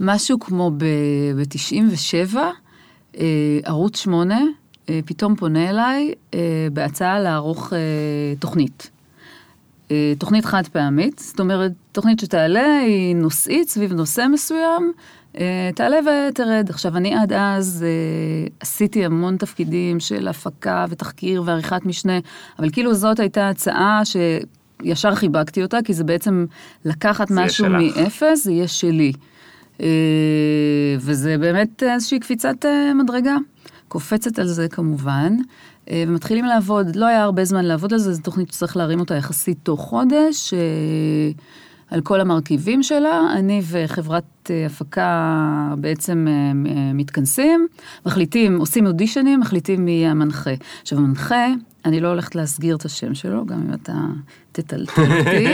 משהו כמו ב-97, אה, ערוץ 8 אה, פתאום פונה אליי אה, בהצעה לערוך אה, תוכנית. אה, תוכנית חד פעמית, זאת אומרת, תוכנית שתעלה היא נושאית סביב נושא מסוים, אה, תעלה ותרד. עכשיו, אני עד אז אה, עשיתי המון תפקידים של הפקה ותחקיר ועריכת משנה, אבל כאילו זאת הייתה הצעה שישר חיבקתי אותה, כי זה בעצם לקחת זה משהו. מאפס, זה יהיה שלי. אה, וזה באמת איזושהי קפיצת אה, מדרגה. קופצת על זה כמובן, אה, ומתחילים לעבוד. לא היה הרבה זמן לעבוד על זה, זו תוכנית שצריך להרים אותה יחסית תוך חודש, על כל המרכיבים שלה. אני וחברת הפקה בעצם מתכנסים, מחליטים, עושים אודישנים, מחליטים מי המנחה. עכשיו, המנחה, אני לא הולכת להסגיר את השם שלו, גם אם אתה תטלטל אותי,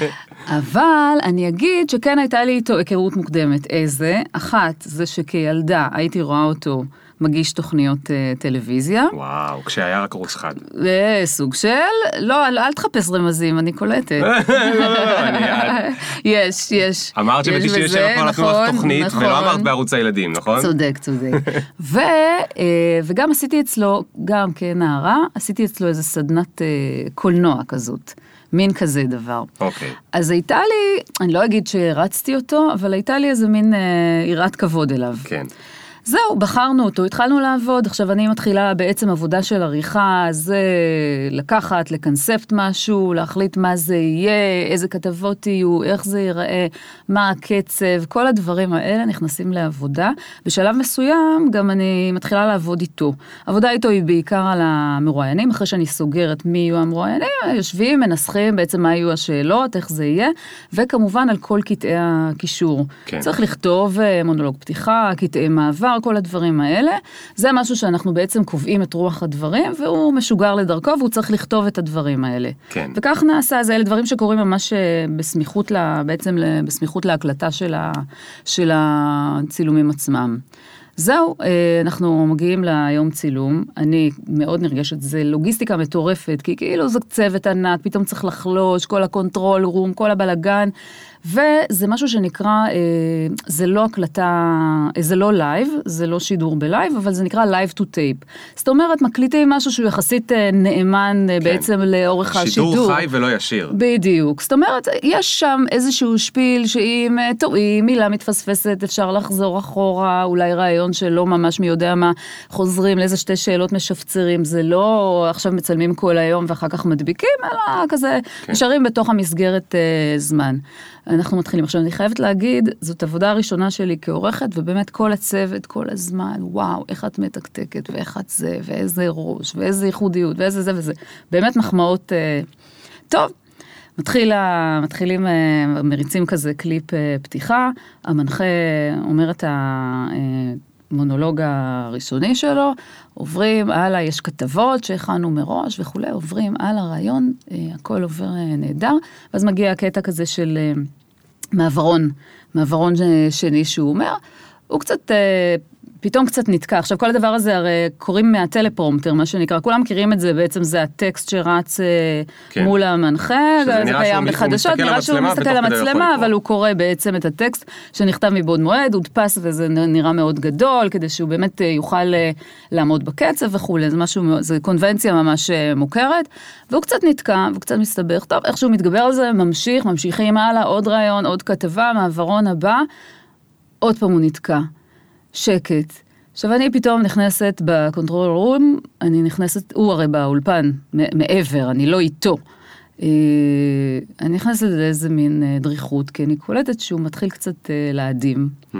אבל אני אגיד שכן הייתה לי איתו היכרות מוקדמת. איזה? אחת, זה שכילדה הייתי רואה אותו מגיש תוכניות uh, טלוויזיה. וואו, כשהיה רק ערוץ אחד. זה סוג של, לא, אל, תחפש רמזים, אני קולטת. לא, לא, לא, יש, יש. אמרת יש שב-97 בזה, כבר נתנו לך נכון, תוכנית, נכון. ולא אמרת בערוץ הילדים, נכון? צודק, צודק. ו, אה, וגם עשיתי אצלו, גם כנערה, עשיתי אצלו איזה סדנת אה, קולנוע כזאת. מין כזה דבר. אוקיי. אז הייתה לי, אני לא אגיד שהרצתי אותו, אבל הייתה לי איזה מין אה, יראת כבוד אליו. כן. זהו, בחרנו אותו, התחלנו לעבוד, עכשיו אני מתחילה בעצם עבודה של עריכה, זה לקחת, לקונספט משהו, להחליט מה זה יהיה, איזה כתבות יהיו, איך זה ייראה, מה הקצב, כל הדברים האלה נכנסים לעבודה. בשלב מסוים גם אני מתחילה לעבוד איתו. עבודה איתו היא בעיקר על המרואיינים, אחרי שאני סוגרת מי יהיו המרואיינים, יושבים, מנסחים בעצם מה יהיו השאלות, איך זה יהיה, וכמובן על כל קטעי הקישור. כן. צריך לכתוב אה, מונולוג פתיחה, קטעי מעבר, כל הדברים האלה. זה משהו שאנחנו בעצם קובעים את רוח הדברים, והוא משוגר לדרכו והוא צריך לכתוב את הדברים האלה. כן. וכך נעשה, זה אלה דברים שקורים ממש אה, בסמיכות, לה, בעצם בסמיכות להקלטה של, ה, של הצילומים עצמם. זהו, אה, אנחנו מגיעים ליום צילום, אני מאוד נרגשת, זה לוגיסטיקה מטורפת, כי כאילו זה צוות ענק, פתאום צריך לחלוש, כל ה control room, כל הבלגן, וזה משהו שנקרא, אה, זה לא הקלטה, אה, זה לא לייב, זה לא שידור בלייב, אבל זה נקרא live to tape. זאת אומרת, מקליטים משהו שהוא יחסית אה, נאמן אה, בעצם לאורך השידור. שידור חי ולא ישיר. בדיוק, זאת אומרת, יש שם איזשהו שפיל שאם טועים, מילה מתפספסת, אפשר לחזור אחורה, אולי רעיון שלא ממש מי יודע מה, חוזרים לאיזה שתי שאלות משפצרים, זה לא עכשיו מצלמים כל היום ואחר כך מדביקים, אלא כזה נשארים בתוך המסגרת אה, זמן. אנחנו מתחילים. עכשיו, אני חייבת להגיד, זאת עבודה הראשונה שלי כעורכת, ובאמת כל הצוות, כל הזמן, וואו, איך את מתקתקת, ואיך את זה, ואיזה ראש, ואיזה ייחודיות, ואיזה זה וזה. באמת מחמאות. אה, טוב, מתחיל, ה- מתחילים, אה, מריצים כזה קליפ אה, פתיחה, המנחה אומר את המונולוג הראשוני שלו, עוברים הלאה, יש כתבות שהכנו מראש וכולי, עוברים על הרעיון, אה, הכל עובר אה, נהדר, ואז מגיע הקטע כזה של אה, מעברון, מעברון אה, שני שהוא אומר, הוא קצת... פתאום קצת נתקע. עכשיו, כל הדבר הזה הרי קוראים מהטלפרומטר, מה שנקרא, כולם מכירים את זה, בעצם זה הטקסט שרץ אה, כן. מול המנחה, זה קיים שהוא- בחדשות, נראה שהוא מסתכל למצלמה, לקרוא. אבל הוא קורא בעצם את הטקסט שנכתב מבעוד מועד, הודפס וזה נראה מאוד גדול, כדי שהוא באמת אה, יוכל אה, לעמוד בקצב וכולי, זה משהו, זה קונבנציה ממש מוכרת, והוא קצת נתקע, והוא קצת מסתבך, טוב, איכשהו מתגבר על זה, ממשיך, ממשיכים הלאה, עוד רעיון, עוד כתבה, מעברון הבא, עוד פעם הוא נתקע, שקט. עכשיו אני פתאום נכנסת ב control room, אני נכנסת, הוא הרי באולפן, מעבר, אני לא איתו. אה, אני נכנסת לאיזה מין אה, דריכות, כי אני קולטת שהוא מתחיל קצת אה, להדים, הממ.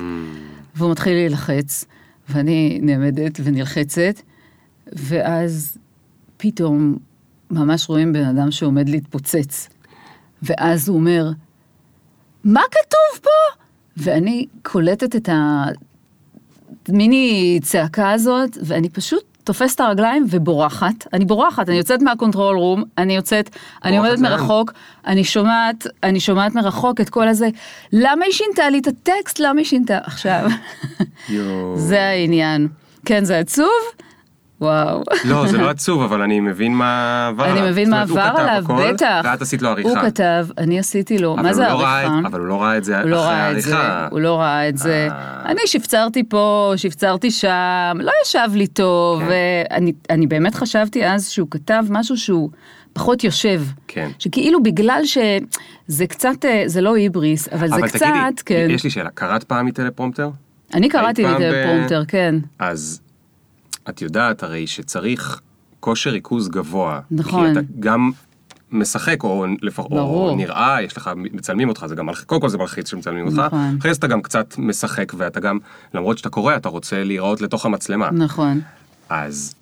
והוא מתחיל להילחץ, ואני נעמדת ונלחצת, ואז פתאום ממש רואים בן אדם שעומד להתפוצץ, ואז הוא אומר, מה כתוב פה? ואני קולטת את המיני צעקה הזאת, ואני פשוט תופסת את הרגליים ובורחת. אני בורחת, אני יוצאת מה control room, אני יוצאת, אני עומדת? מרחוק, אני שומעת, אני שומעת מרחוק את כל הזה, למה היא שינתה לי את הטקסט? למה היא שינתה? עכשיו. זה העניין. כן, זה עצוב, וואו. לא, זה לא עצוב, אבל אני מבין מה עבר עליו. אני מבין מה עבר עליו, בטח. ואת עשית לו עריכה. הוא כתב, אני עשיתי לו, אבל מה זה לא עריכה? אבל הוא לא ראה את זה אחרי לא זה, העריכה. הוא לא ראה את זה. אה. אני שפצרתי פה, שפצרתי שם, לא ישב לי טוב, כן. אני באמת חשבתי אז שהוא כתב משהו שהוא פחות יושב. כן. שכאילו בגלל שזה קצת, אה, זה לא היבריס, אבל זה אבל קצת, תגידי, כן. יש לי שאלה, קראת פעם מטלפרומפטר? אני קראתי פעם ב- פרומטר, כן. אז את יודעת הרי שצריך כושר ריכוז גבוה. נכון. כי אתה גם משחק, או, לפח. או נראה, יש לך, מצלמים אותך, זה גם, מלח- קודם כל זה מלחיץ שמצלמים אותך, נכון. אחרי זה אתה גם קצת משחק, ואתה גם, למרות שאתה קורא, אתה רוצה להיראות לתוך המצלמה. נכון. אז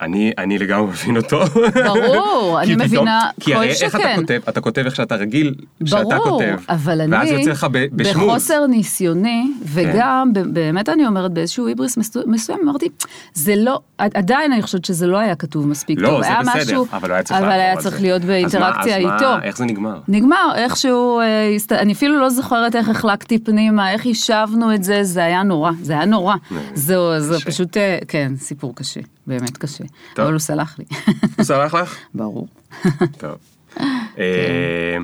אני, אני לגמרי מבין אותו. ברור, כי אני פתאום- מבינה כי כל הרי איך אתה שכן. כותב, אתה כותב איך שאתה רגיל, שאתה ברור, כותב. אבל אני, ואז יוצא לך ב- בשמוז. כן. בחוסר ניסיוני, וגם, ב- באמת אני אומרת, באיזשהו היבריס מסו- מסוים, אמרתי, זה לא, עד- עדיין אני חושבת שזה לא היה כתוב מספיק לא, טוב. זה בסדר, משהו, אבל היה צריך אבל היה צריך. להיות אז מה- באינטראקציה אז מה- איתו. איך זה נגמר? נגמר, איכשהו, אה. אני אפילו לא זוכרת איך החלקתי פנימה, איך יישבנו את זה, זה היה נורא, זה היה נורא. זה. פשוט, אה, כן, סיפור קשה, באמת קשה. טוב. אבל הוא סלח לי, הוא סלח לך? ברור. טוב. אה,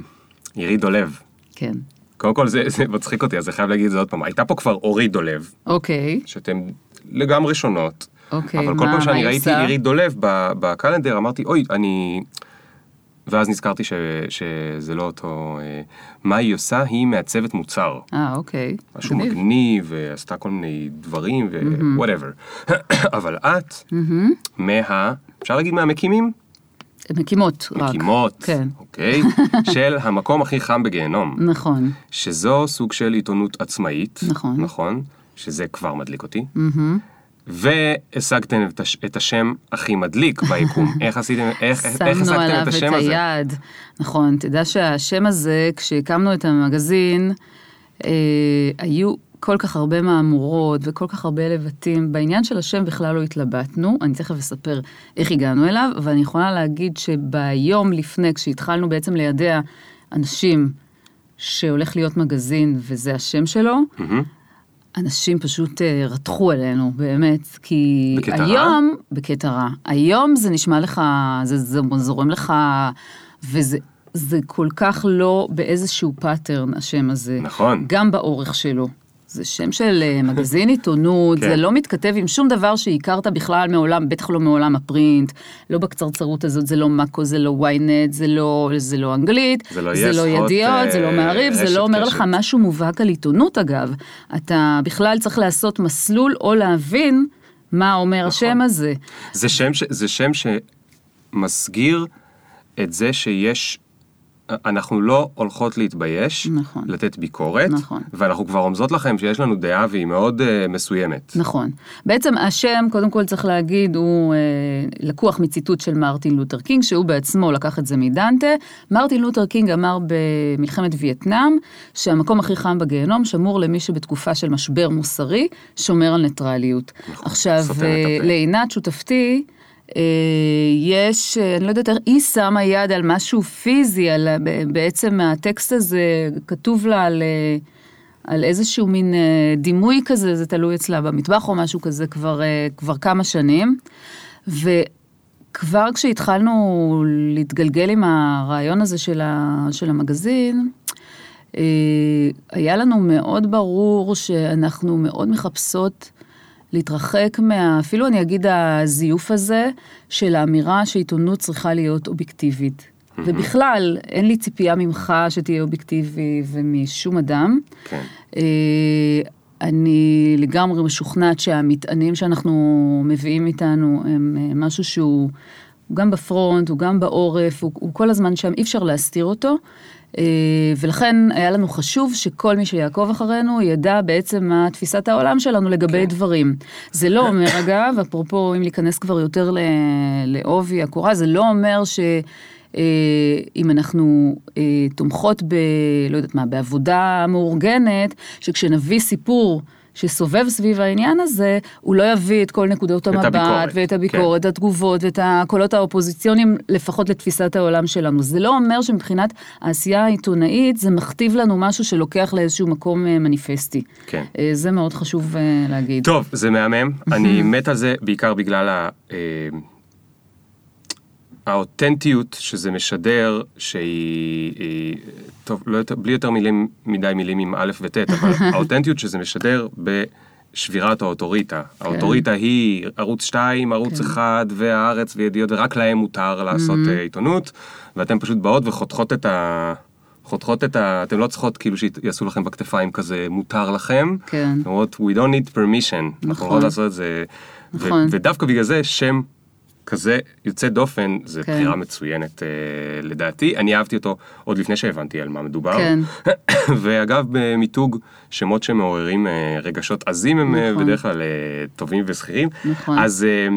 עירי דולב. כן. קודם כל זה זה מצחיק אותי, אז אני חייב להגיד את זה עוד פעם. הייתה פה כבר אורי דולב, אוקיי, שאתם לגמרי שונות. אוקיי, אבל כל מה- פעם מה שאני היא ראיתי עושה? עירי דולב בקלנדר, אמרתי, אוי, אני... ואז נזכרתי ש- שזה לא אותו... אה, מה היא עושה? היא מעצבת מוצר. אה, אוקיי. משהו מגניב. מגניב, ועשתה כל מיני דברים, ו whatever. אבל את, מה... אפשר להגיד מהמקימים? מקימות רק. מקימות, כן. אוקיי? של המקום הכי חם בגיהנום. נכון. שזו סוג של עיתונות עצמאית. נכון. נכון? שזה כבר מדליק אותי. והשגתם את, הש, את השם הכי מדליק ביקום. איך עשיתם, איך, איך שמנו השגתם עליו את את השם הזה? היד. נכון, תדע שהשם הזה, כשהקמנו את המגזין, אה, היו כל כך הרבה מהמורות וכל כך הרבה לבטים. בעניין של השם בכלל לא התלבטנו, אני תכף אספר איך הגענו אליו, אבל אני יכולה להגיד שביום לפני, כשהתחלנו בעצם לידע אנשים שהולך להיות מגזין וזה השם שלו, מהמם. אנשים פשוט אה, רתחו עלינו, באמת, כי בקטע רע? היום, בקטע רע, היום זה נשמע לך, זה, זה זורם לך, וזה זה כל כך לא באיזשהו pattern, השם הזה. נכון. גם באורך שלו. זה שם של אה, מגזין עיתונות, כן. זה לא מתכתב עם שום דבר שהכרת בכלל מעולם, בטח לא מעולם ה print, לא בקצרצרות הזאת, זה לא מאקו, זה לא ynet, זה לא, זה לא אנגלית, זה לא זה לא ידיעות, זה לא אה, מעריב, זה רשת לא אומר קשת. לך משהו מובהק על עיתונות אגב. אתה בכלל צריך לעשות מסלול או להבין מה אומר נכון. השם הזה. זה שם, ש, זה שם שמסגיר את זה שיש, אנחנו לא הולכות להתבייש, נכון. לתת ביקורת, נכון. ואנחנו כבר רומזות לכם שיש לנו דעה והיא מאוד אה, מסוימת. נכון. בעצם השם, קודם כל צריך להגיד, הוא אה, לקוח מציטוט של מרטין לותר קינג, שהוא בעצמו לקח את זה מדנטה. מרטין לותר קינג אמר במלחמת וייטנאם, שהמקום הכי חם בגיהנום שמור למי שבתקופה של משבר מוסרי, שומר על ניטרליות. נכון, עכשיו, אה. לעינת שותפתי, יש, אה, אני לא יודעת, היא שמה יד על משהו פיזי, על, בעצם הטקסט הזה כתוב לה על, אה, על איזשהו מין אה, דימוי כזה, זה תלוי אצלה במטבח או משהו כזה כבר, אה, כבר כמה שנים. וכבר כשהתחלנו להתגלגל עם הרעיון הזה של, ה, של המגזין, אה, היה לנו מאוד ברור שאנחנו מאוד מחפשות להתרחק מה... אפילו אני אגיד הזיוף הזה של האמירה שעיתונות צריכה להיות אובייקטיבית. ובכלל, אין לי ציפייה ממך שתהיה אובייקטיבי ומשום אדם. כן. אה, אני לגמרי משוכנעת שהמטענים שאנחנו מביאים איתנו הם אה, משהו שהוא הוא גם בפרונט, הוא גם בעורף, הוא, הוא כל הזמן שם, אי אפשר להסתיר אותו. אה, ולכן היה לנו חשוב שכל מי שיעקוב אחרינו ידע בעצם מה תפיסת העולם שלנו לגבי כן. דברים. זה לא אומר אגב, אפרופו אם להיכנס כבר יותר לעובי הקורה, זה לא אומר ש... אה, אם אנחנו אה, תומכות ב... לא יודעת מה, בעבודה מאורגנת, שכשנביא סיפור שסובב סביב העניין הזה, הוא לא יביא את כל נקודות המבט, הביקורת, ואת הביקורת, כן. התגובות, ואת הקולות האופוזיציוניים, לפחות לתפיסת העולם שלנו. זה לא אומר שמבחינת העשייה העיתונאית, זה מכתיב לנו משהו שלוקח לאיזשהו מקום אה, מניפסטי. כן. אה, זה מאוד חשוב אה, להגיד. טוב, זה מהמם, אני מת על זה בעיקר בגלל ה... אה, האותנטיות שזה משדר, שהיא, היא, טוב, לא יותר, בלי יותר מילים, מדי מילים עם א' וט', אבל האותנטיות שזה משדר בשבירת האוטוריטה. כן. האוטוריטה היא ערוץ 2, ערוץ 1 והארץ וידיעות, ורק להם מותר לעשות Mm-hmm. אה, עיתונות, ואתם פשוט באות וחותכות את ה... חותכות את ה... אתם לא צריכות כאילו שיעשו לכם בכתפיים כזה, מותר לכם. כן. אומרות, we don't need permission. אנחנו נכון. יכולות לעשות את זה. ו- נכון. ודווקא בגלל זה שם כזה יוצא דופן, זה כן. בחירה מצוינת אה, לדעתי. אני אהבתי אותו עוד לפני שהבנתי על מה מדובר. כן. ואגב, במיתוג שמות שמעוררים אה, רגשות עזים הם אה, נכון. בדרך כלל אה, טובים ושכירים. נכון. אז אה,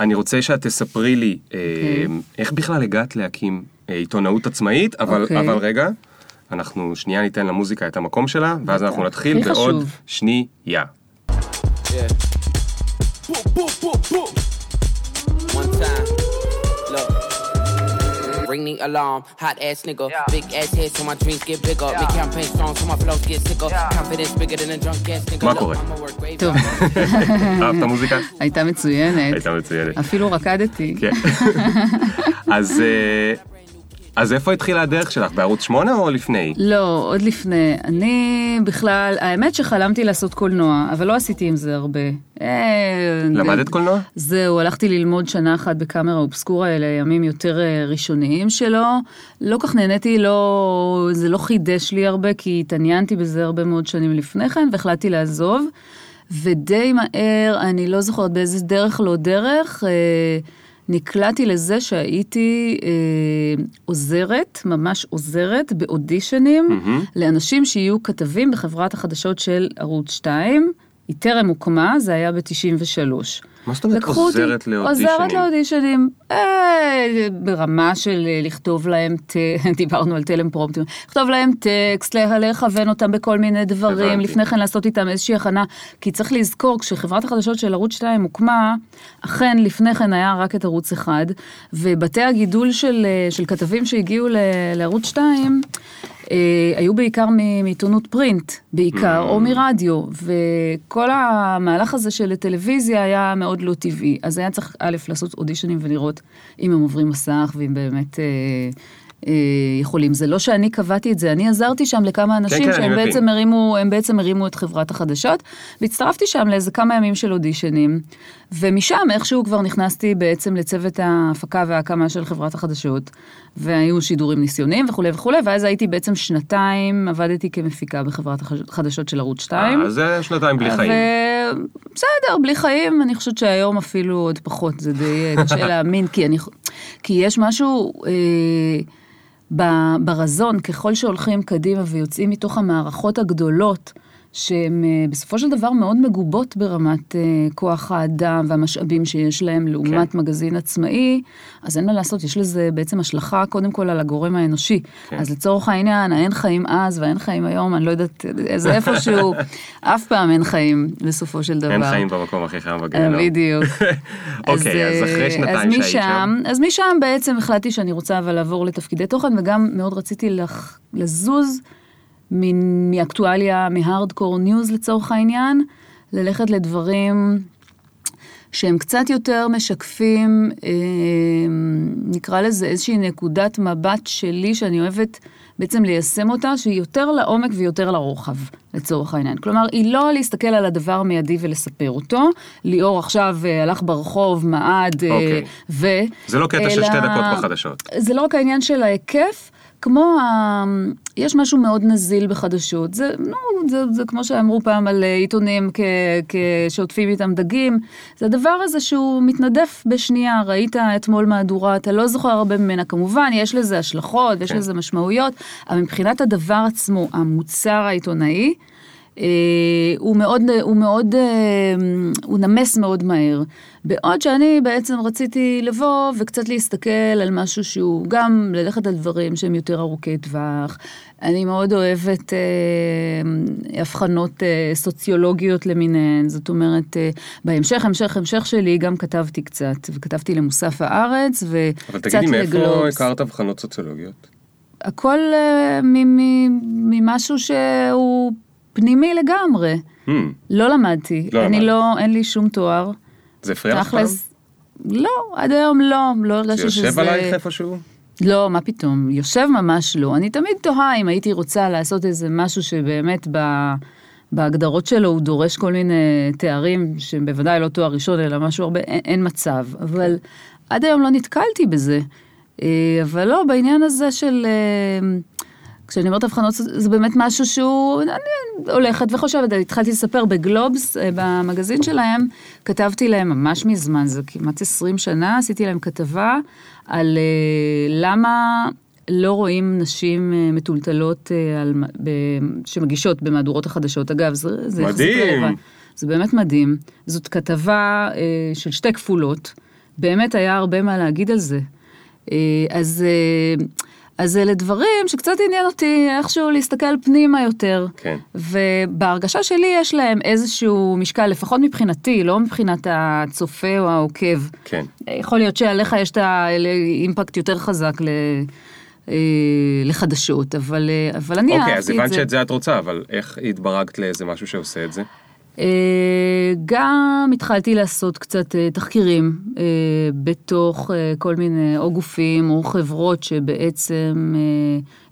אני רוצה שאת תספרי לי אה, אוקיי. איך בכלל הגעת להקים אה, עיתונאות עצמאית, אבל, אוקיי. אבל רגע, אנחנו שנייה ניתן למוזיקה את המקום שלה, ואז אנחנו נתחיל בעוד. שנייה. Yeah. Ring the alarm, hot ass nigga. Big ass head so my dreams get bigger. Make campaign strong so my flows get sicker. Confidence bigger than a drunk ass nigga. מה קורה? טוב, אהבת מוזיקה? הייתה מצוינת. הייתה מצוינת. אפילו רקדתי. כן. אז, אה, אז איפה התחילה הדרך שלך? בערוץ 8 או לפני? לא, עוד לפני. אני בכלל, האמת שחלמתי לעשות קולנוע, אבל לא עשיתי עם זה הרבה. אה, למדת קולנוע? זהו, הלכתי ללמוד שנה אחת בקאמרה אובסקורה, אלה הימים יותר אה, ראשוניים שלו. לא כך נהניתי, לא, זה לא חידש לי הרבה, כי התעניינתי בזה הרבה מאוד שנים לפני כן, והחלטתי לעזוב. ודי מהר, אני לא זוכרת באיזה דרך לא דרך, אה, נקלעתי לזה שהייתי אה, עוזרת, ממש עוזרת, באודישנים, לאנשים שיהיו כתבים בחברת החדשות של ערוץ 2. היא טרם הוקמה, זה היה ב-93. מה זאת אומרת עוזרת לאודישנים? עוזרת לאודישנים, אה, ברמה של אה, לכתוב להם. דיברנו על טלם פרומפטים, לכתוב להם טקסט, לכוון אותם בכל מיני דברים, הבנתי. לפני כן לעשות איתם איזושהי הכנה, כי צריך לזכור, כשחברת החדשות של ערוץ 2 הוקמה, אכן לפני כן היה רק את ערוץ 1, ובתי הגידול של, אה, של כתבים שהגיעו ל- לערוץ 2, אה, היו בעיקר מעיתונות פרינט, בעיקר, או מרדיו, וכל המהלך הזה של טלוויזיה היה מאוד לא טבעי. אז היה צריך, א', לעשות אודישנים ולראות אם הם עוברים מסך, ואם באמת... אה, יכולים. זה לא שאני קבעתי את זה, אני עזרתי שם לכמה אנשים כן, אני שהם. בעצם הרימו, הם בעצם הרימו את חברת החדשות, והצטרפתי שם לאיזה כמה ימים של אודישנים, ומשם איכשהו כבר נכנסתי בעצם לצוות ההפקה וההקמה של חברת החדשות, והיו שידורים ניסיוניים וכולי וכולי, ואז הייתי בעצם שנתיים, עבדתי כמפיקה בחברת החדשות של ערוץ 2. אה, זה שנתיים בלי חיים. בסדר, בלי חיים, אני חושבת שהיום אפילו עוד פחות, זה די אה, קשה להאמין, כי, אני, כי יש משהו אה, ברזון, ככל שהולכים קדימה ויוצאים מתוך המערכות הגדולות, שהן אה, בסופו של דבר מאוד מגובות ברמת אה, כוח האדם והמשאבים שיש להם לעומת כן. מגזין עצמאי, אז אין מה לעשות, יש לזה בעצם השלכה קודם כל על הגורם האנושי. כן. אז לצורך העניין, האין חיים אז והאין חיים היום, אני לא יודעת, זה איפשהו, אף פעם אין חיים בסופו של דבר. אין חיים במקום הכי חם בגיהנום. אה, בדיוק. אוקיי, אז אחרי אה, שנתיים אז שהיית שם. אז משם בעצם החלטתי שאני רוצה אבל לעבור לתפקידי תוכן, וגם מאוד רציתי לח, לזוז מאקטואליה, מהארדקור ניוז לצורך העניין, ללכת לדברים שהם קצת יותר משקפים, אה, נקרא לזה איזושהי נקודת מבט שלי, שאני אוהבת בעצם ליישם אותה, שהיא יותר לעומק ויותר לרוחב, לצורך העניין. כלומר, היא לא להסתכל על הדבר המיידי ולספר אותו. ליאור עכשיו אה, הלך ברחוב, מעד, אה, אוקיי. ו... זה לא קטע של אלא- שתי דקות בחדשות. זה לא רק העניין של ההיקף, כמו ה... יש משהו מאוד נזיל בחדשות. זה, נו, זה, זה כמו שאמרו פעם על אה, עיתונים כ... כשעוטפים איתם דגים. זה הדבר הזה שהוא מתנדף בשנייה. ראית אתמול מהדורה, אתה לא זוכר הרבה ממנה. כמובן, יש לזה השלכות כן. לזה משמעויות, אבל מבחינת הדבר עצמו, המוצר העיתונאי, אה, הוא מאוד, הוא מאוד, אה, הוא נמס מאוד מהר. בעוד שאני בעצם רציתי לבוא וקצת להסתכל על משהו שהוא גם ללכת על דברים שהם יותר ארוכי טווח. אני מאוד אוהבת אה, הבחנות אה, סוציולוגיות למיניהן, זאת אומרת, אה, בהמשך, המשך, המשך שלי גם כתבתי קצת, וכתבתי למוסף הארץ וקצת לגלובס. אבל תגידי, מאיפה הכרת הבחנות סוציולוגיות? הכל אה, מ- מ- ממשהו שהוא פנימי לגמרי. Hmm, לא למדתי, לא אני למדת. לא, אין לי שום תואר. זה הפריע לך פעם? לא, עד היום לא, לא הרגשתי שזה... יושב עלייך איפשהו? לא, מה פתאום, יושב ממש לא. אני תמיד תוהה אם הייתי רוצה לעשות איזה משהו שבאמת ב... בהגדרות שלו הוא דורש כל מיני תארים, שהם בוודאי לא תואר ראשון, אלא משהו הרבה, אין, אין מצב. אבל עד היום לא נתקלתי בזה. אה, אבל לא, בעניין הזה של... כשאני אומרת הבחנות, זה באמת משהו שהוא, אני הולכת וחושבת, התחלתי לספר בגלובס, אה, במגזין שלהם, כתבתי להם ממש מזמן, זה כמעט 20 שנה, עשיתי להם כתבה על אה, למה לא רואים נשים אה, מטולטלות על, ב, שמגישות במהדורות החדשות. אגב, זה, זה יחסית מדהים. זה באמת מדהים. זאת כתבה אה, של שתי כפולות, באמת היה הרבה מה להגיד על זה. אה, אז, אה, אז אלה דברים שקצת עניין אותי איכשהו להסתכל פנימה יותר. כן. ובהרגשה שלי יש להם איזשהו משקל, לפחות מבחינתי, לא מבחינת הצופה או העוקב. כן. יכול להיות שעליך יש את האימפקט יותר חזק ל... אה, לחדשות, אבל, אה, אבל אני אוקיי, אהבתי אז את הבנת זה. שאת זה את רוצה, אבל איך התברגת לאיזה משהו שעושה את זה? אה, גם התחלתי לעשות קצת אה, תחקירים אה, בתוך כל מיני או גופים או חברות שבעצם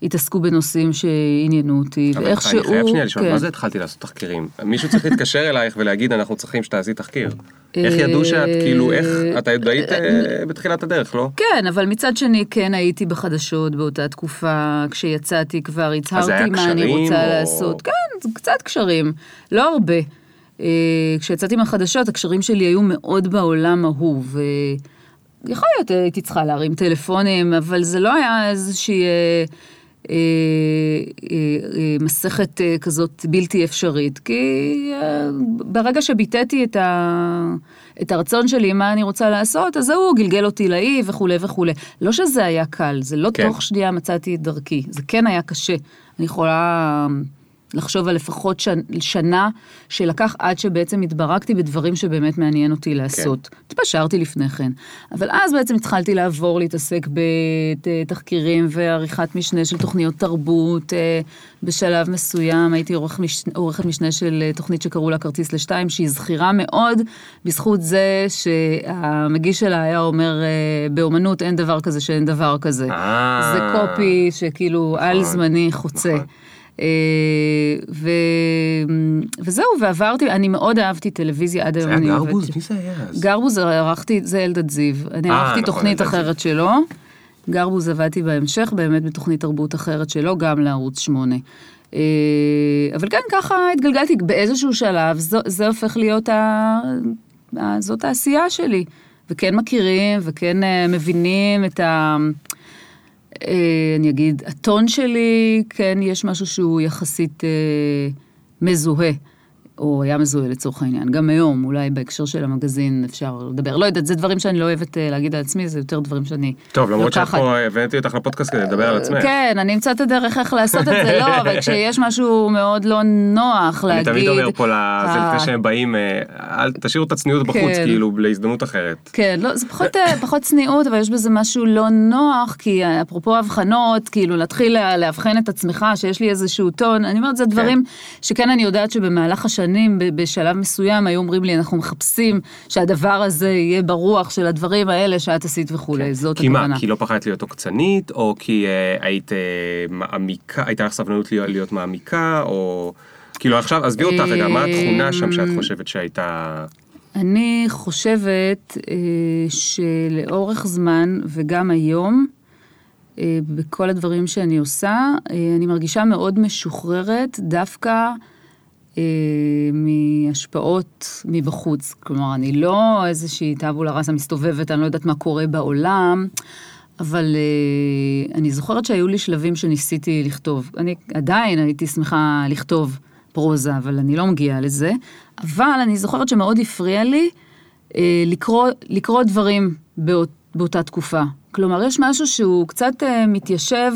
התעסקו בנושאים שעניינו אותי. אבל ואיכשהו... אני חייב שנייה לשאול, כן. מה זה התחלתי לעשות תחקירים? מישהו צריך להתקשר אלייך ולהגיד, אנחנו צריכים שתעשי תחקיר. איך ידעו שאת, כאילו, איך, את עוד היית אה, בתחילת הדרך, לא? כן, אבל מצד שני כן הייתי בחדשות באותה תקופה, כשיצאתי כבר הצהרתי מה אני רוצה או- לעשות. כן, קצת קשרים, לא הרבה. אה, כשיצאתי מהחדשות, הקשרים שלי היו מאוד בעולם ההוא, ויכול להיות הייתי צריכה להרים טלפונים, אבל זה לא היה איזושהי... אה, אה, אה, מסכת כזאת בלתי אפשרית, כי ברגע שביטאתי את, ה, את הרצון שלי, מה אני רוצה לעשות, אז הוא גלגל אותי לאי וכולי וכולי. לא שזה היה קל, זה לא כן. תוך שנייה מצאתי את דרכי, זה כן היה קשה. אני יכולה לחשוב על לפחות שנ, שנה שלקח עד שבעצם התברכתי בדברים שבאמת מעניין אותי לעשות. התפשרתי לפני כן. אבל אז בעצם התחלתי לעבור להתעסק בתחקירים ועריכת משנה של תוכניות תרבות. אה, בשלב מסוים הייתי עורך מש... עורכת משנה של אה, תוכנית שקראו לה כרטיס לשתיים, שהיא זכירה מאוד בזכות זה שהמגיש שלה היה אומר, אה, באומנות אין דבר כזה שאין דבר כזה. זה קופי שכאילו על זמני חוצה. נכון. אה, ו... וזהו, ועברתי, אני מאוד אהבתי טלוויזיה עד היום. זה היה גרבוז? מי זה היה אז? גרבוז ערכתי, זה אלדד זיו. אני אה, ערכתי נכון, תוכנית. אחרת שלו. גרבוז עבדתי בהמשך, באמת בתוכנית תרבות אחרת שלו, גם לערוץ 8. אה, אבל כן, ככה התגלגלתי באיזשהו שלב, זו, זה הופך להיות, ה... זאת העשייה שלי. וכן מכירים, וכן אה, מבינים את ה... אה, אני אגיד, הטון שלי, כן, יש משהו שהוא יחסית אה, מזוהה, או היה מזוהה לצורך העניין. גם היום, אולי בהקשר של המגזין אפשר לדבר. לא יודעת, זה דברים שאני לא אוהבת אה, להגיד על עצמי, זה יותר דברים שאני טוב, למרות שאת. פה הבאתי אותך לפודקאסט כדי לדבר על עצמך. כן, אני אמצא את הדרך איך לעשות את זה, לא, אבל כשיש משהו מאוד לא נוח אני להגיד... תמיד אומר פה לזה אה, לפני שהם באים, אה, אל תשאירו את הצניעות בחוץ, כן. כאילו, להזדמנות אחרת. כן, לא, זה פחות, צניעות, אבל יש בזה משהו לא נוח, כי אפרופו הבחנות, כאילו להתחיל לה- לאבחן את עצמך, שיש לי איזשהו טון, אני אומרת, זה דברים שכן אני יודעת שבמהלך השנים, ב- בשלב מסוים, היו אומרים לי, אנחנו מחפשים שהדבר הזה יהיה ברוח של הדברים האלה שאת עשית וכולי, זאת כן. כי הכוונה. מה, כי לא פחדת להיות עוקצנית, או כי אה, היית אה, מעמיקה, הייתה לך סבלנות להיות, להיות מעמיקה, או... כאילו עכשיו, עזבי אותך רגע, מה התכונה שם שאת אמ, חושבת שהייתה... אני חושבת אה, שלאורך זמן, וגם היום, אה, בכל הדברים שאני עושה, אה, אני מרגישה מאוד משוחררת דווקא אה, מהשפעות מבחוץ. כלומר, אני לא איזושהי טבולה ראסה מסתובבת, אני לא יודעת מה קורה בעולם, אבל אה, אני זוכרת שהיו לי שלבים שניסיתי לכתוב. אני עדיין הייתי שמחה לכתוב. פרוזה, אבל אני לא מגיעה לזה. אבל אני זוכרת שמאוד הפריע לי אה, לקרוא, לקרוא דברים באות, באותה תקופה. כלומר, יש משהו שהוא קצת אה, מתיישב,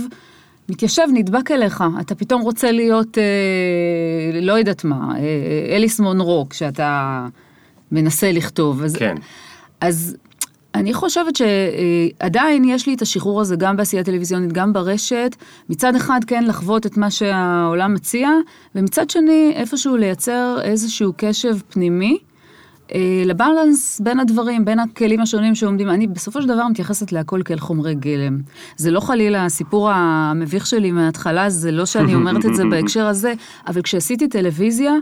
מתיישב, נדבק אליך. אתה פתאום רוצה להיות, אה, לא יודעת מה, אה, אליס מונרו, כשאתה מנסה לכתוב. אז, כן. אז אני חושבת שעדיין יש לי את השחרור הזה גם בעשייה טלוויזיונית, גם ברשת. מצד אחד כן לחוות את מה שהעולם מציע, ומצד שני איפשהו לייצר איזשהו קשב פנימי. אה, לבלנס בין הדברים, בין הכלים השונים שעומדים. אני בסופו של דבר מתייחסת להכל כאל חומרי גלם. זה לא חלילה הסיפור המביך שלי מההתחלה, זה לא שאני אומרת את זה בהקשר הזה, אבל כשעשיתי טלוויזיה,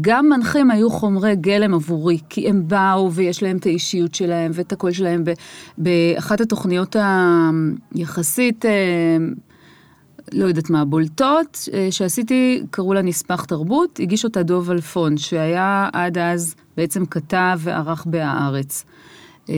גם מנחים היו חומרי גלם עבורי, כי הם באו ויש להם את האישיות שלהם ואת הקול שלהם. באחת התוכניות היחסית, אה, לא יודעת מה, בולטות, אה, שעשיתי, קראו לה נספח תרבות, הגיש אותה דוב אלפון, שהיה עד אז בעצם כתב וערך בהארץ. אה,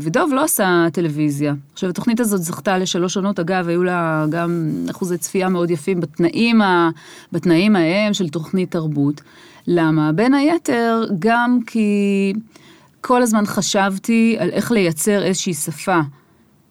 ודוב לא עשה טלוויזיה. עכשיו, התוכנית הזאת זכתה לשלוש עונות, אגב, היו לה גם אחוזי צפייה מאוד יפים בתנאים, ה, בתנאים ההם של תוכנית תרבות. למה? בין היתר, גם כי כל הזמן חשבתי על איך לייצר איזושהי שפה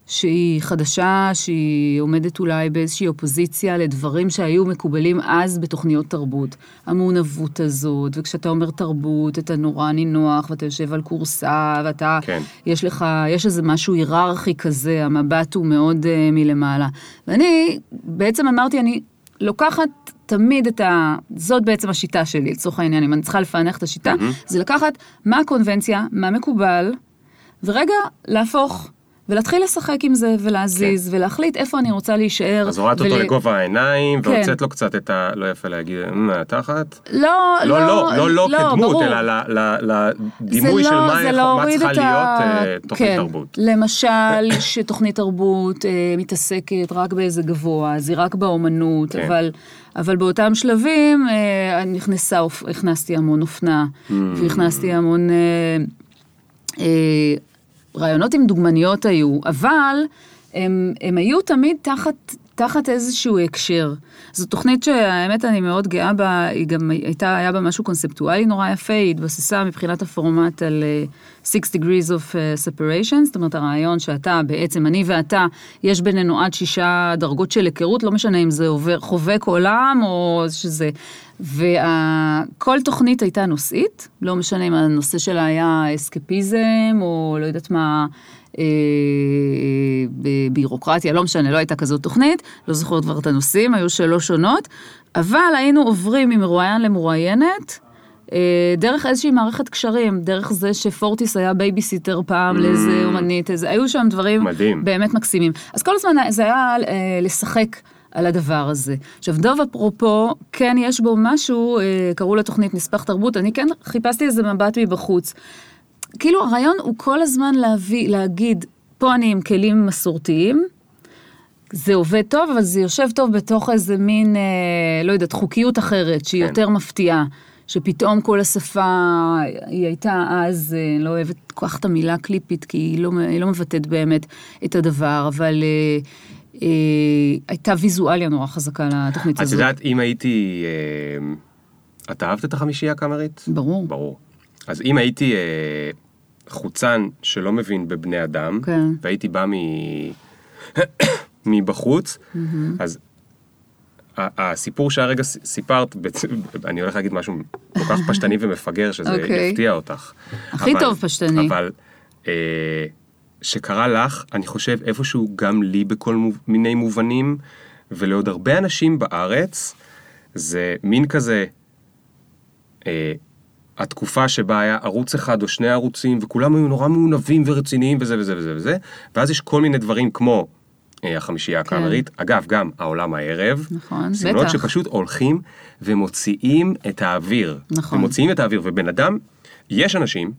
שהיא חדשה, שהיא עומדת אולי באיזושהי אופוזיציה לדברים שהיו מקובלים אז בתוכניות תרבות. המעונבות הזאת, וכשאתה אומר תרבות, אתה נורא נינוח, ואתה יושב על כורסה, ואתה, כן. יש לך, יש איזה משהו היררכי כזה, המבט הוא מאוד uh, מלמעלה. ואני בעצם אמרתי, אני לוקחת תמיד את ה... זאת בעצם השיטה שלי, לצורך העניין, אם אני צריכה לפענח את השיטה, mm-hmm. זה לקחת מה הקונבנציה, מה מקובל, ורגע להפוך. ולהתחיל לשחק עם זה, ולהזיז, כן. ולהחליט איפה אני רוצה להישאר. אז הורדת ול... אותו לגובה העיניים, כן. והוצאת לו קצת את ה... לא יפה להגיד, מהתחת? לא, לא, לא, לא, לא, לא, לא כדמות, ברור. אלא לדימוי של לא, מה, לא מה צריכה להיות ה... uh, תוכנית כן. תרבות. למשל, שתוכנית תרבות uh, מתעסקת רק באיזה גבוה, אז היא רק באומנות, כן. אבל... אבל באותם שלבים אה, נכנסה, הכנסתי המון אופנה, mm. והכנסתי המון אה, אה, רעיונות עם דוגמניות היו, אבל הם, הם היו תמיד תחת, תחת איזשהו הקשר. זו תוכנית שהאמת אני מאוד גאה בה, היא גם הייתה, היה בה משהו קונספטואלי נורא יפה, היא התבססה מבחינת הפורמט על uh, Six Degrees of uh, Separation, זאת אומרת הרעיון שאתה, בעצם אני ואתה, יש בינינו עד שישה דרגות של היכרות, לא משנה אם זה עובר, חובק עולם או שזה... וכל תוכנית הייתה נושאית, לא משנה אם הנושא שלה היה אסקפיזם, או לא יודעת מה, אה, בירוקרטיה, לא משנה, לא הייתה כזאת תוכנית, לא זוכרת כבר את הנושאים, היו שלוש שונות, אבל היינו עוברים ממרואיין למרואיינת. אה, דרך איזושהי מערכת קשרים, דרך זה שפורטיס היה בייביסיטר פעם ממ. לאיזה אומנית, איזה, היו שם דברים מדהים. באמת מקסימים. אז כל הזמן זה היה אה, לשחק על הדבר הזה. עכשיו, דוב אפרופו, כן יש בו משהו, אה, קראו לתוכנית נספח תרבות, אני כן חיפשתי איזה מבט מבחוץ. כאילו הרעיון הוא כל הזמן להביא, להגיד, פה אני עם כלים מסורתיים, זה עובד טוב, אבל זה יושב טוב בתוך איזה מין, אה, לא יודעת, חוקיות אחרת, שהיא כן. יותר מפתיעה. שפתאום כל השפה, היא הייתה אז, אה, לא אוהבת כל כך את המילה קליפית, כי היא לא, היא לא מבטאת באמת את הדבר, אבל אה, אה, הייתה ויזואליה נורא חזקה לתוכנית הזאת. את יודעת, אם הייתי... אה, את אהבת את החמישייה הקאמרית? ברור. ברור. אז אם הייתי אה, חוצן שלא מבין בבני אדם, כן. והייתי בא מ... מבחוץ, mm-hmm. אז הסיפור שהרגע סיפרת, אני הולך להגיד משהו כל כך פשטני ומפגר, שזה okay. אוקיי. יפתיע אותך. הכי אבל, טוב פשטני. אבל אה, שקרה לך, אני חושב איפשהו גם לי בכל מיני מובנים, ולעוד הרבה אנשים בארץ, זה מין כזה, אה, התקופה שבה היה ערוץ אחד או שני ערוצים, וכולם היו נורא מעונבים ורציניים וזה וזה וזה וזה, ואז יש כל מיני דברים כמו אה, החמישייה כן. הקאמרית, אגב, גם העולם הערב, נכון, סגנונות בטח. שפשוט הולכים ומוציאים את האוויר. נכון. ומוציאים את האוויר, ובן אדם, יש אנשים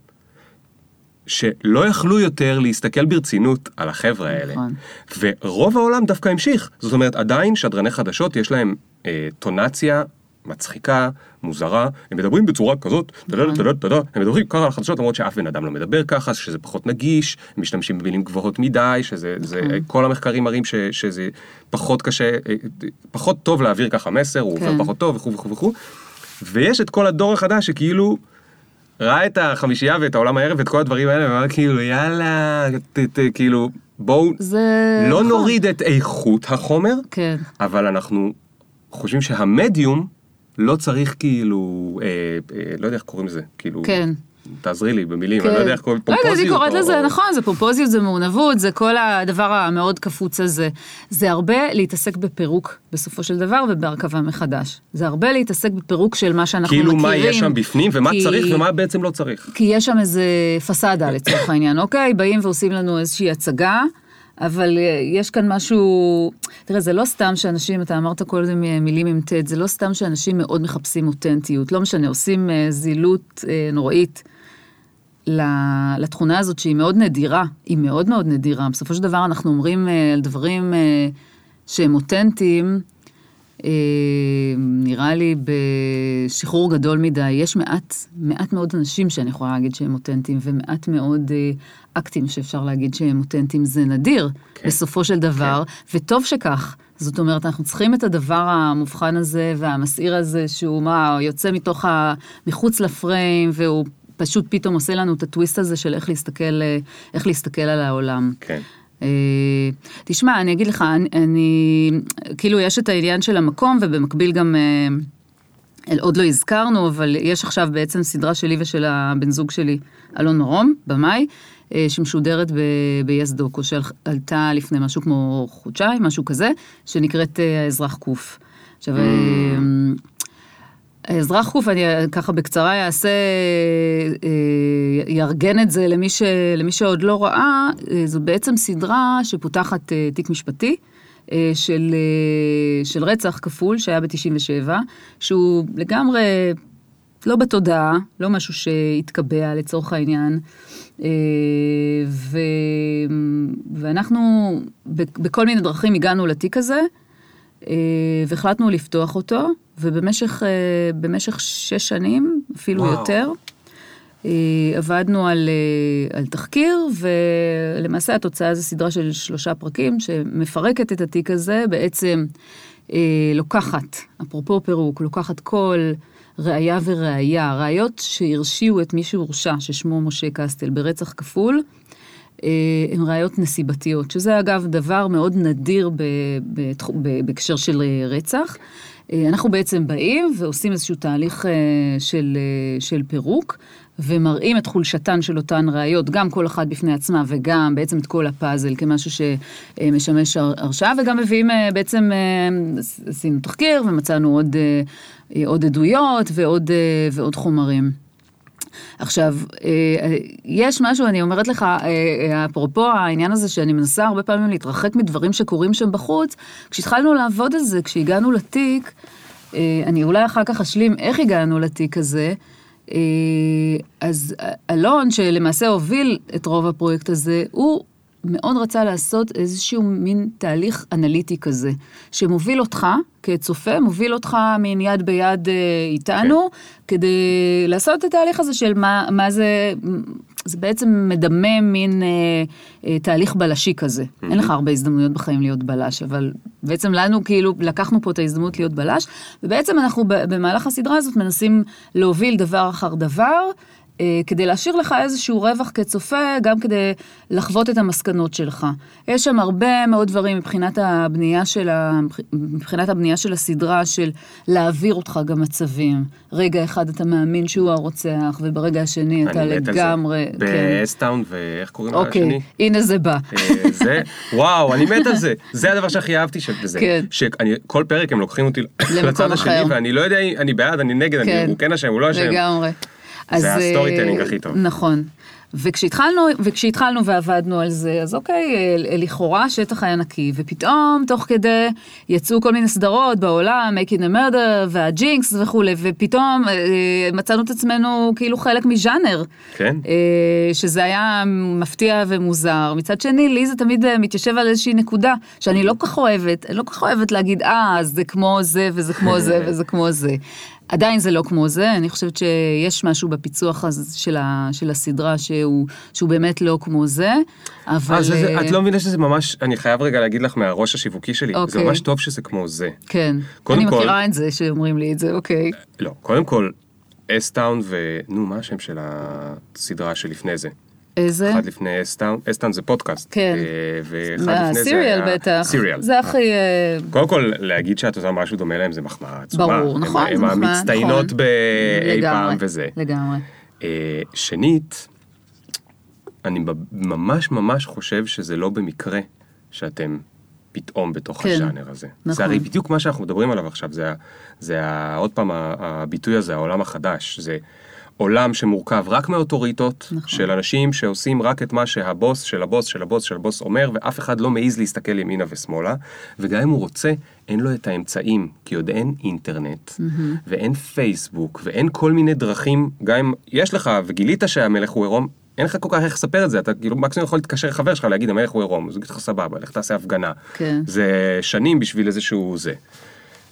שלא יכלו יותר להסתכל ברצינות על החבר'ה האלה. נכון. ורוב העולם דווקא המשיך. זאת אומרת, עדיין שדרני חדשות יש להם אה, טונציה מצחיקה, מוזרה, הם מדברים בצורה כזאת, נכון. הם מדברים ככה על החדשות למרות שאף בן אדם לא מדבר ככה, שזה פחות נגיש, הם משתמשים במילים גבוהות מדי, שזה, זה, נכון. כל המחקרים מראים ש, שזה פחות קשה, אה, פחות טוב להעביר ככה מסר, הוא עובר כן. פחות טוב וכו' וכו' וכו'. ויש את כל הדור החדש שכאילו ראה את החמישייה ואת העולם הערב ואת כל הדברים האלה, ואמר כאילו יאללה, ת, ת, כאילו בואו זה... לא נכון. נוריד את איכות החומר, כן. אבל אנחנו חושבים שהמדיום לא צריך כאילו, אה, אה, לא יודע איך קוראים לזה, כאילו, כן. תעזרי לי במילים, אני לא יודע איך קוראים, לא יודעת, אני פומפוזיות קוראת או- לזה, נכון, זה פומפוזיות, זה מעונבות, זה כל הדבר המאוד קפוץ הזה. זה הרבה להתעסק בפירוק בסופו של דבר ובהרכבה מחדש. זה הרבה להתעסק בפירוק של מה שאנחנו כאילו מכירים. מה יש שם בפנים ומה כי- צריך ומה בעצם לא צריך. כי יש שם איזה פסאדה לצורך העניין, אוקיי? באים ועושים לנו איזושהי הצגה, אבל אה, יש כאן משהו, תראה, זה לא סתם שאנשים, אתה אמרת כל זה מילים עם ט', זה לא סתם שאנשים מאוד מחפשים אותנטיות, לא משנה, עושים אה, זילות אה, נוראית. לתכונה הזאת שהיא מאוד נדירה, היא מאוד מאוד נדירה. בסופו של דבר אנחנו אומרים על דברים שהם אותנטיים, נראה לי בשחרור גדול מדי. יש מעט, מעט מאוד אנשים שאני יכולה להגיד שהם אותנטיים, ומעט מאוד אה, אקטים שאפשר להגיד שהם אותנטיים. זה נדיר, כן. בסופו של דבר, וטוב שכך. זאת אומרת, אנחנו צריכים את הדבר המובחן הזה והמסעיר הזה, שהוא מה, יוצא מתוך ה... מחוץ לפריים, והוא פשוט פתאום עושה לנו את הטוויסט הזה של איך להסתכל, אה, איך להסתכל על העולם. כן. אה, תשמע, אני אגיד לך, אני, אני, כאילו יש את העניין של המקום, ובמקביל גם, אה, עוד לא הזכרנו, אבל יש עכשיו בעצם סדרה שלי ושל הבן זוג שלי, אלון מרום, במאי, אה, שמשודרת ב-yes דוקו, שעלתה לפני משהו כמו חודשיים, משהו כזה, שנקראת האזרח קוף. עכשיו, אה, האזרח קוף, אני אה, ככה בקצרה אעשה, אה, יארגן את זה למי, ש, למי שעוד לא ראה, אה, זו בעצם סדרה שפותחת תיק משפטי. של, של רצח כפול שהיה ב-97, שהוא לגמרי לא בתודעה, לא משהו שהתקבע לצורך העניין. ו, ואנחנו בכל מיני דרכים הגענו לתיק הזה, והחלטנו לפתוח אותו, ובמשך אה, במשך שש שנים, אפילו וואו. יותר, אה, עבדנו על, אה, על תחקיר, ולמעשה התוצאה זה סדרה של שלושה פרקים שמפרקת את התיק הזה, בעצם אה, לוקחת, אפרופו פירוק, לוקחת כל ראייה וראייה, ראיות שהרשיעו את מי שהורשע, ששמו משה קסטל, ברצח כפול. אה, הן ראיות נסיבתיות, שזה אגב דבר מאוד נדיר בהקשר של אה, רצח. אה, אנחנו בעצם באים ועושים איזשהו תהליך של, של פירוק, ומראים את חולשתן של אותן ראיות, גם כל אחת בפני עצמה וגם בעצם את כל הפאזל כמשהו שמשמש הר- הרשעה, וגם מביאים בעצם, עשינו תחקיר ומצאנו עוד, עוד עדויות ועוד, ועוד חומרים. עכשיו, אה, יש משהו, אני אומרת לך, אה, אה, אפרופו העניין הזה שאני מנסה הרבה פעמים להתרחק מדברים שקורים שם בחוץ, כשהתחלנו לעבוד על זה, כשהגענו לתיק, אה, אני אולי אחר כך אשלים איך הגענו לתיק הזה, אה, אז אלון, שלמעשה הוביל את רוב הפרויקט הזה, הוא מאוד רצה לעשות איזשהו מין תהליך אנליטי כזה, שמוביל אותך כצופה, מוביל אותך מין יד ביד אה, איתנו, כדי לעשות את התהליך הזה של מה, מה זה, זה בעצם מדמה מין אה, אה, תהליך בלשי כזה. אין לך הרבה הזדמנויות בחיים להיות בלש, אבל בעצם לנו כאילו לקחנו פה את ההזדמנות להיות בלש, ובעצם אנחנו במהלך הסדרה הזאת מנסים להוביל דבר אחר דבר. אה, כדי להשאיר לך איזשהו רווח כצופה, גם כדי לחוות את המסקנות שלך. יש שם הרבה מאוד דברים מבחינת הבנייה של, ה... מבחינת הבנייה של הסדרה, של להעביר אותך גם מצבים. רגע אחד אתה מאמין שהוא הרוצח, וברגע השני אתה אני מת על זה. לגמרי... כן. באסטאון ואיך קוראים לה אוקיי, השני? הנה זה בא. אה, זה, וואו, אני מת על זה. זה הדבר שהכי אהבתי של זה. כן. שאני, כל פרק הם לוקחים אותי לצד השני. ואני לא יודע, אני בעד, אני נגד, אני- כן. הוא כן אשם, הוא לא אשם. לגמרי. זה אז, ה story אה, telling הכי טוב. נכון. וכשהתחלנו, וכשהתחלנו ועבדנו על זה, אז אוקיי, אה, לכאורה השטח היה נקי, ופתאום, תוך כדי, יצאו כל מיני סדרות בעולם, Making a Murder וה Jinx וכולי, ופתאום אה, מצאנו את עצמנו כאילו חלק מז'אנר. כן. אה, שזה היה מפתיע ומוזר. מצד שני, לי זה תמיד אה, מתיישב על איזושהי נקודה שאני לא כל כך אוהבת, אני לא כל כך אוהבת להגיד, אה, זה כמו זה וזה כמו זה וזה כמו זה. עדיין זה לא כמו זה, אני חושבת שיש משהו בפיצוח של, ה, של הסדרה שהוא, שהוא באמת לא כמו זה, אבל... אז זה, אה, את לא מבינה שזה ממש, אני חייב רגע להגיד לך מהראש השיווקי שלי, זה אוקיי. ממש טוב שזה כמו זה. כן, אני כל- מכירה את זה שאומרים לי את זה, אוקיי. לא, קודם כל, אסטאון ו... נו, מה השם של הסדרה שלפני זה? איזה? אחד לפני אסטאון, אסטאון זה פודקאסט. כן. אה, ואחד לפני זה סיריאל היה... בטח. סיריאל. זה הכי... אה, קודם כל, להגיד שאת עושה משהו דומה להם זה מחמאה עצומה. ברור, הם- נכון, זה הם מחמאה, המצטיינות נכון. באי פעם וזה. לגמרי. אה, שנית, אני ממש ממש חושב שזה לא במקרה שאתם פתאום בתוך כן, הז'אנר הזה. נכון. זה הרי בדיוק מה שאנחנו מדברים עליו עכשיו, זה, זה עוד פעם הביטוי הזה, העולם החדש. זה עולם שמורכב רק מאוטוריטות, נכון. של אנשים שעושים רק את מה שהבוס של הבוס של הבוס של הבוס אומר, ואף אחד לא מעז להסתכל ימינה ושמאלה, וגם אם הוא רוצה, אין לו את האמצעים, כי עוד אין אינטרנט, ואין פייסבוק, ואין כל מיני דרכים, גם אם יש לך, וגילית שהמלך הוא עירום, אין לך כל כך איך לספר את זה, אתה כאילו מקסימום יכול להתקשר לחבר שלך להגיד המלך הוא עירום, אז הוא יגיד לך סבבה, לך תעשה הפגנה. כן. זה שנים בשביל איזשהו זה.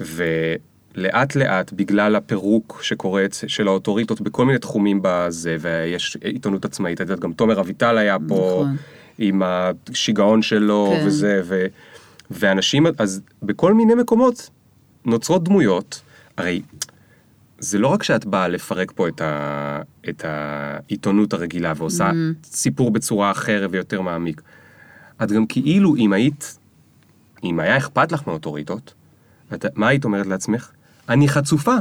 ולאט לאט, בגלל הפירוק שקורה של האוטוריטות בכל מיני תחומים בזה, ויש עיתונות עצמאית, את יודעת, גם תומר אביטל היה פה נכון. עם השיגעון שלו כן. וזה, ו, ואנשים, אז בכל מיני מקומות נוצרות דמויות, הרי זה לא רק שאת באה לפרק פה את, ה, את העיתונות הרגילה ועושה סיפור בצורה אחרת ויותר מעמיק, את גם כאילו, אם היית, אם היה אכפת לך מאוטוריטות, את, מה היית אומרת לעצמך? אני חצופה.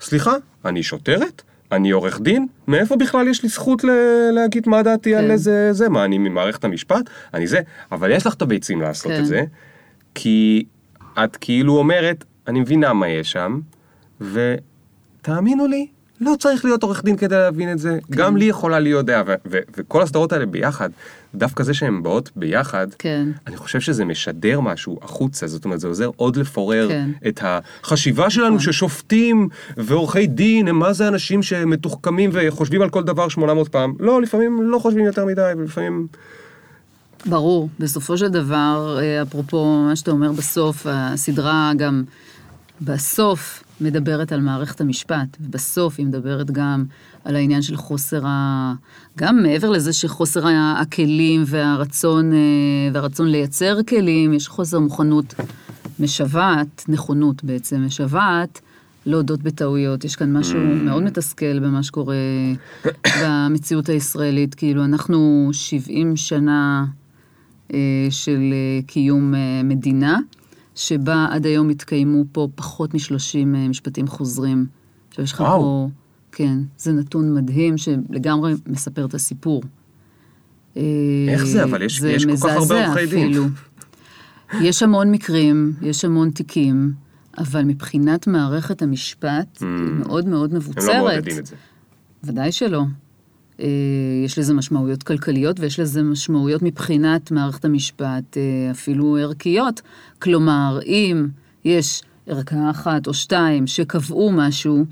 סליחה, אני שוטרת? אני עורך דין? מאיפה בכלל יש לי זכות ל- להגיד מה דעתי על כן. איזה זה? מה, אני ממערכת המשפט? אני זה. אבל יש לך את הביצים לעשות כן. את זה, כי את כאילו אומרת, אני מבינה מה יש שם, ותאמינו לי, לא צריך להיות עורך דין כדי להבין את זה. כן. גם לי יכולה להיות דעה, ו- ו- וכל הסדרות האלה ביחד, דווקא זה שהן באות ביחד, כן. אני חושב שזה משדר משהו החוצה, זאת אומרת, זה עוזר עוד לפורר כן. את החשיבה שלנו ששופטים ועורכי דין הם מה זה אנשים שמתוחכמים וחושבים על כל דבר 800 פעם. לא, לפעמים לא חושבים יותר מדי, ולפעמים... ברור, בסופו של דבר, אה, אפרופו מה שאתה אומר בסוף, הסדרה גם בסוף מדברת על מערכת המשפט, ובסוף היא מדברת גם על העניין של חוסר ה... גם מעבר לזה שחוסר הכלים והרצון, אה, והרצון לייצר כלים, יש חוסר מוכנות משוועת, נכונות בעצם משוועת, להודות בטעויות. יש כאן משהו מאוד מתסכל במה שקורה במציאות הישראלית. כאילו, אנחנו 70 שנה אה, של אה, קיום אה, מדינה, שבה עד היום התקיימו פה פחות מ-30 משפטים חוזרים. עכשיו יש לך. פה, כן, זה נתון מדהים שלגמרי מספר את הסיפור. אה, איך זה? אבל יש- זה יש כל כך הרבה עורכי דין. אפילו. יש המון מקרים, יש המון תיקים, אבל מבחינת מערכת המשפט, היא מאוד מאוד Mm. הם מבוצרת. לא מעודדים את זה. ודאי שלא. אה, יש לזה משמעויות כלכליות ויש לזה משמעויות מבחינת מערכת המשפט, אה, אפילו ערכיות. כלומר, אם יש ערכאה אחת או שתיים שקבעו משהו,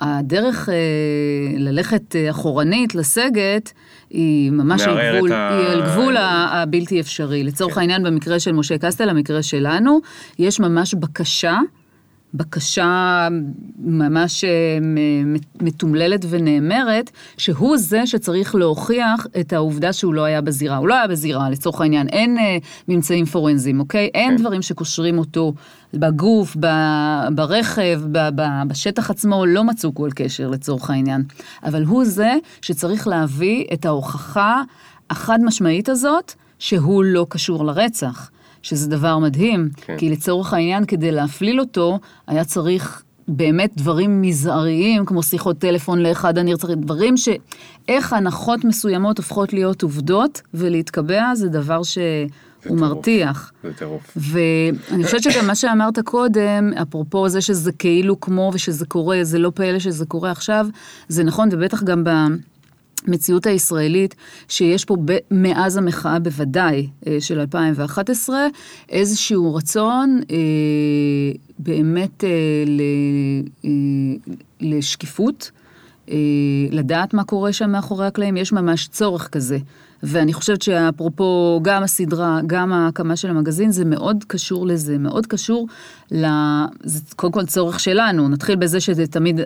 הדרך אה, ללכת אה, אחורנית, לסגת, היא ממש על גבול, ה- היא על גבול ה- הבלתי אפשרי. לצורך כן. העניין, במקרה של משה קסטל, המקרה שלנו, יש ממש בקשה בקשה ממש אה, מתומללת ונאמרת, שהוא זה שצריך להוכיח את העובדה שהוא לא היה בזירה. הוא לא היה בזירה, לצורך העניין. אין אה, ממצאים פורנזיים, אוקיי? אין דברים שקושרים אותו בגוף, ב- ברכב, ב- ב- בשטח עצמו, לא מצאו כל קשר לצורך העניין. אבל הוא זה שצריך להביא את ההוכחה החד משמעית הזאת, שהוא לא קשור לרצח. שזה דבר מדהים, כן. כי לצורך העניין, כדי להפליל אותו, היה צריך באמת דברים מזעריים, כמו שיחות טלפון לאחד הנרצחים, דברים ש... איך הנחות מסוימות הופכות להיות עובדות, ולהתקבע זה דבר שהוא טירוף. מרתיח. זה טירוף. ואני חושבת שגם מה שאמרת קודם, אפרופו זה שזה כאילו כמו ושזה קורה, זה לא פלא שזה קורה עכשיו, זה נכון, ובטח גם במציאות הישראלית, שיש פה ב- מאז המחאה בוודאי אה, של 2011, איזשהו רצון אה, באמת אה, ל, אה, לשקיפות. אה, לדעת מה קורה שם מאחורי הקלעים, יש ממש צורך כזה. ואני חושבת שאפרופו גם הסדרה, גם ההקמה של המגזין, זה מאוד קשור לזה, מאוד קשור ל... זה קודם כל צורך שלנו, נתחיל בזה שזה תמיד, אה,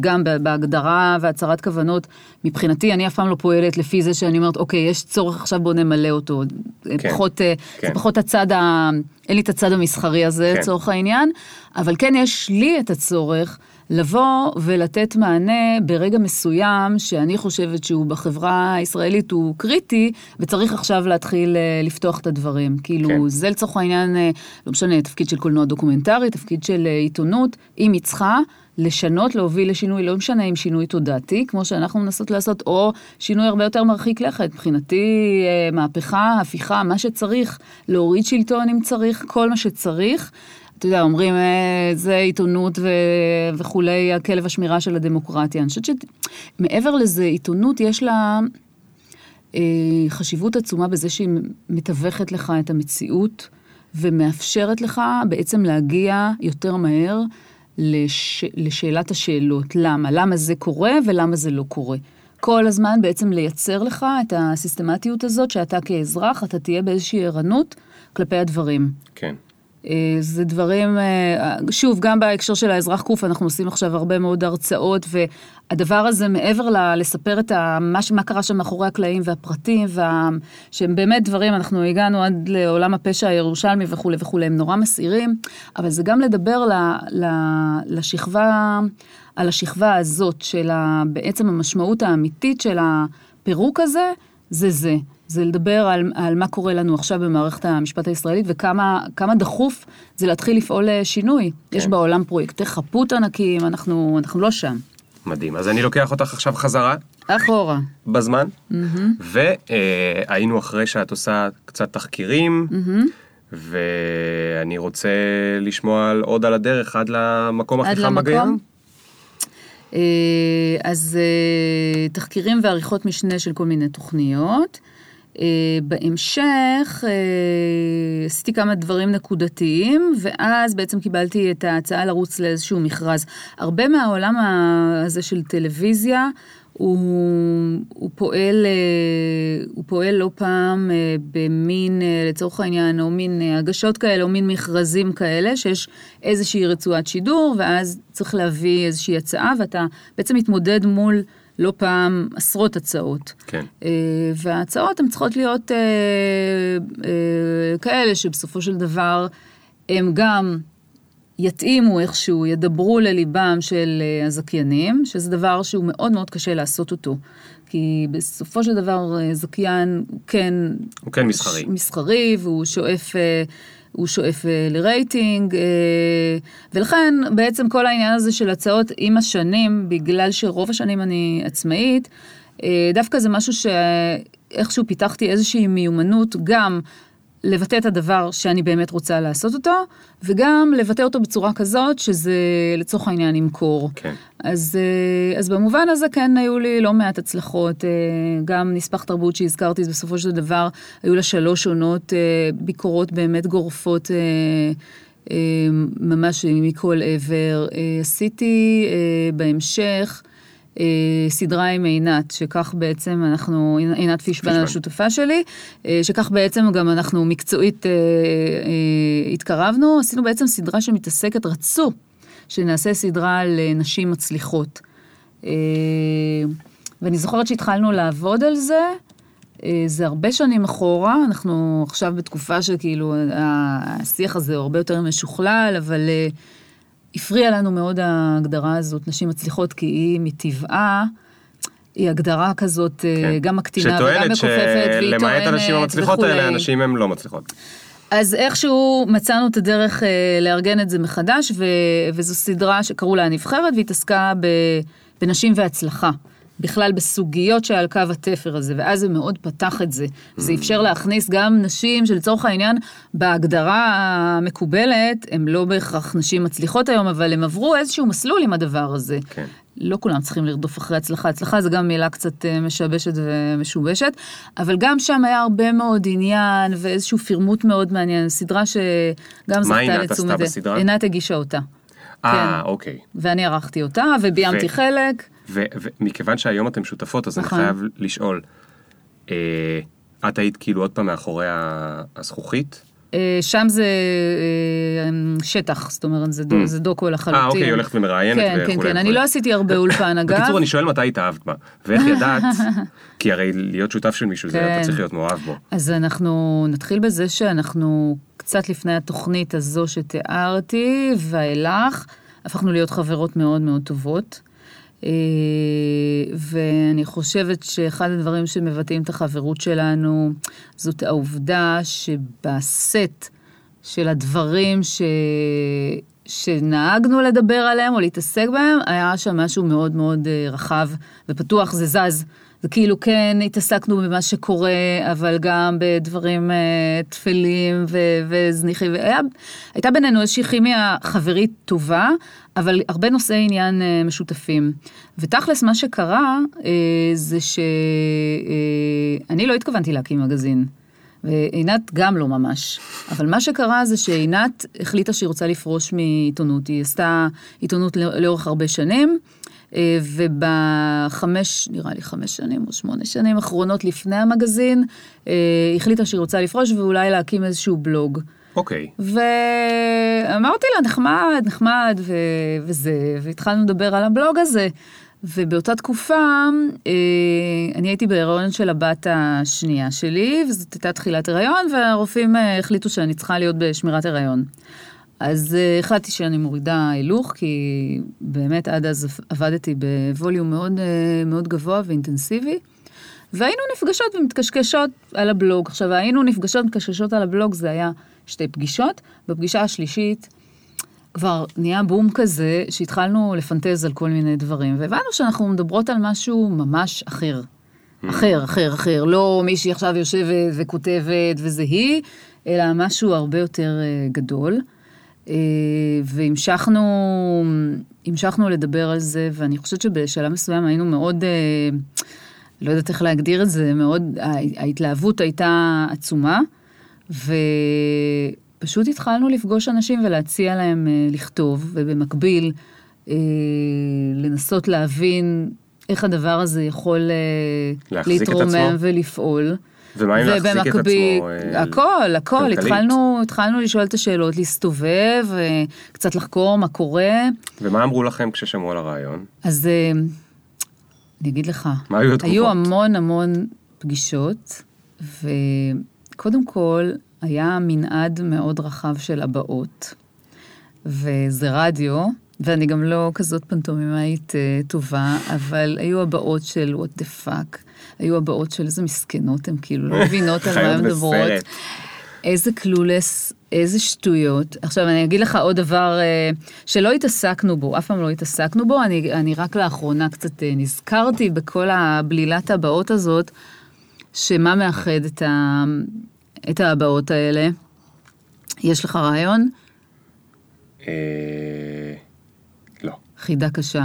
גם בהגדרה והצהרת כוונות, מבחינתי, אני אף פעם לא פועלת לפי זה שאני אומרת, אוקיי, יש צורך, עכשיו בוא נמלא אותו. כן, פחות, אה, כן. זה פחות הצד ה... אין לי את הצד המסחרי הזה, כן. לצורך העניין, אבל כן יש לי את הצורך. לבוא ולתת מענה ברגע מסוים שאני חושבת שהוא בחברה הישראלית הוא קריטי, וצריך עכשיו להתחיל אה, לפתוח את הדברים. כאילו, כן. זה לצורך העניין, אה, לא משנה, תפקיד של קולנוע דוקומנטרי, תפקיד של אה, עיתונות, אם היא צריכה. לשנות, להוביל לשינוי, לא משנה אם שינוי תודעתי, כמו שאנחנו מנסות לעשות, או שינוי הרבה יותר מרחיק לכת. מבחינתי, מהפכה, הפיכה, מה שצריך, להוריד שלטון אם צריך, כל מה שצריך. אתה יודע, אומרים, אה, זה עיתונות ו... וכולי, הכלב השמירה של הדמוקרטיה. אני חושבת שמעבר לזה, עיתונות יש לה אה, חשיבות עצומה בזה שהיא מתווכת לך את המציאות ומאפשרת לך בעצם להגיע יותר מהר לש... לשאלת השאלות. למה? למה זה קורה ולמה זה לא קורה. כל הזמן בעצם לייצר לך את הסיסטמטיות הזאת, שאתה כאזרח, אתה תהיה באיזושהי ערנות כלפי הדברים. כן. אה, זה דברים, אה, שוב, גם בהקשר של האזרח קוף, אנחנו עושים עכשיו הרבה מאוד הרצאות, והדבר הזה, מעבר ל- לספר את ה, מה, מה קרה שם מאחורי הקלעים והפרטים, וה, שהם באמת דברים, אנחנו הגענו עד לעולם הפשע הירושלמי וכולי וכולי, הם נורא מסעירים, אבל זה גם לדבר ל, ל, לשכבה, על השכבה הזאת של ה, בעצם המשמעות האמיתית של הפירוק הזה, זה זה. זה לדבר על, על מה קורה לנו עכשיו במערכת המשפט הישראלית וכמה דחוף זה להתחיל לפעול לשינוי. כן. יש בעולם פרויקטי חפות ענקים, אנחנו, אנחנו לא שם. מדהים. אז אני לוקח אותך עכשיו חזרה. אחורה. בזמן. Mm-hmm. והיינו אחרי שאת עושה קצת תחקירים. Mm-hmm. ואני רוצה לשמוע על עוד על הדרך עד למקום הכי חם בגיים. אה, אז אה, תחקירים ועריכות משנה של כל מיני תוכניות. אה, בהמשך אה, עשיתי כמה דברים נקודתיים, ואז בעצם קיבלתי את ההצעה לרוץ לאיזשהו מכרז. הרבה מהעולם הזה של טלוויזיה, הוא, הוא, פועל, אה, הוא פועל לא פעם במין, לצורך העניין, או מין הגשות כאלה, או מין מכרזים כאלה, שיש איזושהי רצועת שידור, ואז צריך להביא איזושהי הצעה, ואתה בעצם מתמודד מול... לא פעם עשרות הצעות. כן. אה, וההצעות הן צריכות להיות אה, אה, כאלה שבסופו של דבר הם גם יתאימו איכשהו, ידברו לליבם של הזכיינים, שזה דבר שהוא מאוד מאוד קשה לעשות אותו. כי בסופו של דבר זכיין הוא כן... הוא כן מסחרי. מסחרי, והוא שואף הוא שואף אה, לרייטינג, אה, ולכן בעצם כל העניין הזה של הצעות עם השנים, בגלל שרוב השנים אני עצמאית, אה, דווקא זה משהו שאיכשהו פיתחתי איזושהי מיומנות גם לבטא את הדבר שאני באמת רוצה לעשות אותו, וגם לבטא אותו בצורה כזאת שזה לצורך העניין ימכור. כן. אז, אה, אז במובן הזה כן היו לי לא מעט הצלחות, אה, גם נספח תרבות שהזכרתי, בסופו של דבר היו לה שלוש עונות אה, ביקורות באמת גורפות. ממש מכל עבר. עשיתי בהמשך סדרה עם עינת, שכך בעצם אנחנו, עינת פישבן השותפה שלי, אה, שכך בעצם גם אנחנו מקצועית אה, התקרבנו, עשינו בעצם סדרה שמתעסקת, רצו שנעשה סדרה על נשים מצליחות. ואני זוכרת שהתחלנו לעבוד על זה, זה הרבה שנים אחורה, אנחנו עכשיו בתקופה שכאילו השיח הזה הוא הרבה יותר משוכלל, אבל הפריעה לנו מאוד ההגדרה הזאת, נשים מצליחות, כי היא מטבעה, היא הגדרה כזאת אה, כן. גם מקטינה וגם מכופפת, והיא טוענת שלמעט הנשים המצליחות האלה, הנשים הן לא מצליחות. אז איכשהו מצאנו את הדרך אה, לארגן את זה מחדש, ו, וזו סדרה שקראו לה הנבחרת, והתעסקה ב, בנשים והצלחה. בכלל בסוגיות שעל קו התפר הזה, ואז זה מאוד פתח את זה. זה mm. אפשר להכניס גם נשים שלצורך העניין, בהגדרה המקובלת, הן לא בהכרח נשים מצליחות היום, אבל הם עברו איזשהו מסלול עם הדבר הזה. כן. לא כולם צריכים לרדוף אחרי הצלחה, הצלחה זה גם מילה קצת אה, משבשת ומשובשת, אבל גם שם היה הרבה מאוד עניין ואיזשהו פירמוט מאוד מעניין, סדרה שגם זכתה לתשומת. מה עינת עשתה בסדרה? עינת הגישה אותה. אה, כן. אוקיי. ואני ערכתי אותה וביימתי ו... חלק. ומכיוון שהיום אתם שותפות, אז נכון. אני חייב לשאול, אה, את היית כאילו עוד פעם מאחורי הזכוכית? אה, שם זה אה, שטח, זאת אומרת, זה, דו, Mm. זה דוקו לחלוטין. אה, אוקיי, היא הולכת ומראיינת כן, כן, וכולי כן, אני וכולי. לא עשיתי הרבה אולפן, אגב. בקיצור, אני שואל מתי התאהבת בה, ואיך ידעת, כי הרי להיות שותף של מישהו, זה כן. אתה צריך להיות מאוהב בו. אז אנחנו נתחיל בזה שאנחנו קצת לפני התוכנית הזו שתיארתי, ואילך, הפכנו להיות חברות מאוד מאוד טובות. אה, ואני חושבת שאחד הדברים שמבטאים את החברות שלנו, זאת העובדה שבסט של הדברים ש... שנהגנו לדבר עליהם או להתעסק בהם, היה שם משהו מאוד מאוד אה, רחב ופתוח, זה זז. זה כאילו כן התעסקנו במה שקורה, אבל גם בדברים אה, טפלים ו- וזניחים. והיה, הייתה בינינו איזושהי כימיה חברית טובה, אבל הרבה נושאי עניין אה, משותפים. ותכלס, מה שקרה אה, זה שאני לא התכוונתי להקים מגזין. ועינת גם לא ממש. אבל מה שקרה זה שעינת החליטה שהיא רוצה לפרוש מעיתונות. היא עשתה עיתונות לא- לאורך הרבה שנים, ובחמש, נראה לי חמש שנים או שמונה שנים אחרונות לפני המגזין, אה, החליטה שהיא רוצה לפרוש ואולי להקים איזשהו בלוג. אוקיי. ואמרתי לה, נחמד, נחמד, ו... וזה, והתחלנו לדבר על הבלוג הזה. ובאותה תקופה, אה, אני הייתי בהיריון של הבת השנייה שלי, וזאת הייתה תחילת הריון, והרופאים אה, החליטו שאני צריכה להיות בשמירת הריון. אז אה, החלטתי שאני מורידה הילוך, כי באמת עד אז עבדתי בווליום מאוד, אה, מאוד גבוה ואינטנסיבי. והיינו נפגשות ומתקשקשות על הבלוג. עכשיו, היינו נפגשות ומתקשקשות על הבלוג, זה היה שתי פגישות. בפגישה השלישית כבר נהיה בום כזה, שהתחלנו לפנטז על כל מיני דברים, והבנו שאנחנו מדברות על משהו ממש אחר. אחר, אחר, אחר. לא מישהי עכשיו יושבת וכותבת וזה היא, אלא משהו הרבה יותר אה, גדול. אה, והמשכנו המשכנו לדבר על זה, ואני חושבת שבשלב מסוים היינו מאוד, אה, לא יודעת איך להגדיר את זה, מאוד, ההתלהבות הייתה עצומה, ופשוט התחלנו לפגוש אנשים ולהציע להם אה, לכתוב, ובמקביל לנסות להבין איך הדבר הזה יכול אה, להחזיק את להתרומם עצמו? ולפעול. ומה אם להחזיק את עצמו? אה, הכל, הכל? התחלנו, התחלנו לשאול את השאלות, להסתובב, אה, קצת לחקור מה קורה. ומה אמרו לכם כששמעו על הרעיון? אז אה, אני אגיד לך, מה היו התגובות? היו המון המון פגישות, וקודם כל היה מנעד מאוד רחב של הבעות, וזה רדיו, ואני גם לא כזאת פנטומימאית אה, טובה, אבל היו הבעות של what the fuck, היו הבעות של איזה מסכנות, הן כאילו לא מבינות על מה הן מדברות. איזה קלולס, איזה שטויות. עכשיו, אני אגיד לך עוד דבר אה, שלא התעסקנו בו, אף פעם לא התעסקנו בו, אני, אני רק לאחרונה קצת אה, נזכרתי בכל הבלילת הבאות הזאת, שמה מאחד את, ה, את הבאות האלה. יש לך רעיון? אה. חידה קשה.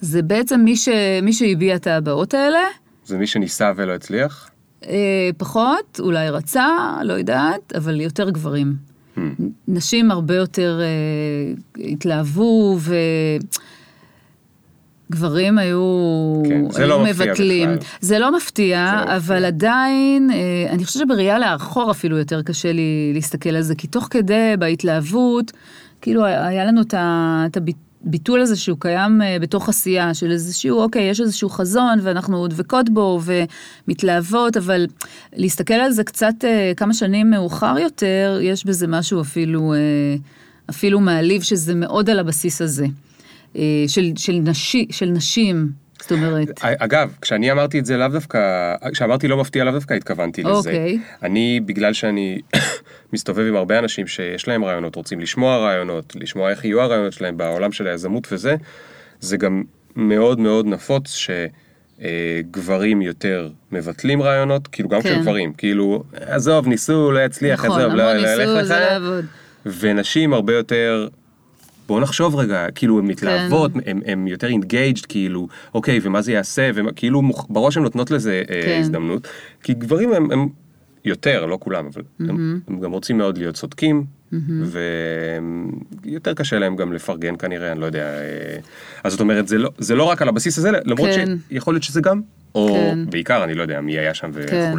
זה בעצם מי, ש, מי שהביע את הבאות האלה, זה מי שניסה ולא הצליח? אה, פחות, אולי רצה, לא יודעת, אבל יותר גברים. Hmm. נשים הרבה יותר אה, התלהבו, וגברים היו, כן, היו לא מבטלים. בכלל. זה לא מפתיע, זה לא אבל מפתיע. עדיין, אה, אני חושבת שבראייה לאחור אפילו יותר קשה לי להסתכל על זה, כי תוך כדי, בהתלהבות, כאילו היה לנו את ה- את הביטול הזה שהוא קיים אה, בתוך עשייה, של איזשהו, אוקיי, יש איזשהו חזון, ואנחנו דבקות בו ומתלהבות, אבל להסתכל על זה קצת אה, כמה שנים מאוחר יותר, יש בזה משהו אפילו, אה, אפילו מעליב, שזה מאוד על הבסיס הזה, של, של, נשי, של נשים, זאת אומרת. אגב, כשאני אמרתי את זה לאו דווקא, כשאמרתי לא מפתיע לאו דווקא התכוונתי לזה. אוקיי. אני, בגלל שאני מסתובב עם הרבה אנשים שיש להם רעיונות, רוצים לשמוע רעיונות, לשמוע איך יהיו הרעיונות שלהם בעולם של היזמות וזה, זה גם מאוד מאוד נפוץ שגברים יותר מבטלים רעיונות, כאילו גם כן. של גברים, כאילו, עזוב, ניסו, לא יצליח, נכון, עזוב, לא, המון לא, ניסו, לך זה לך. לא יעבוד. ונשים הרבה יותר, בוא נחשוב רגע, כאילו הן מתלהבות, הן הן יותר engaged, כאילו, אוקיי, ומה זה יעשה, וכאילו בראש הן נותנות לזה אה, כן. הזדמנות, כי גברים הם, הם יותר, לא כולם, אבל הם, הם גם רוצים מאוד להיות צודקים, ויותר קשה להם גם לפרגן כנראה, אני לא יודע. אה, אז זאת אומרת, זה לא, זה לא רק על הבסיס הזה, למרות כן. שיכול להיות שזה גם, או כן. בעיקר, אני לא יודע, מי היה שם כן.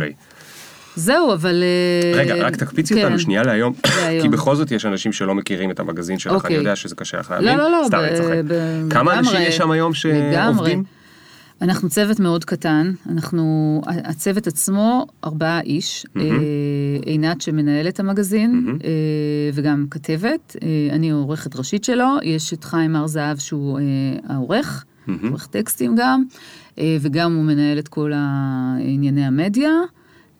זהו, אבל... אה, רגע, רק תקפיצי כן. אותנו שנייה להיום. כי בכל זאת יש אנשים שלא מכירים את המגזין שלך, אני אוקיי. יודע שזה קשה לך לא, להאמין. לא, לא, סתם, ב- אני צוחק. כמה אנשים. יש שם היום שעובדים? אנחנו צוות מאוד קטן, אנחנו, הצוות עצמו ארבעה איש, אה, עינת שמנהלת המגזין אה, וגם כתבת, אה, אני עורכת ראשית שלו, יש את חיים הר זהב שהוא העורך, עורך טקסטים גם, וגם הוא מנהל את כל ענייני המדיה.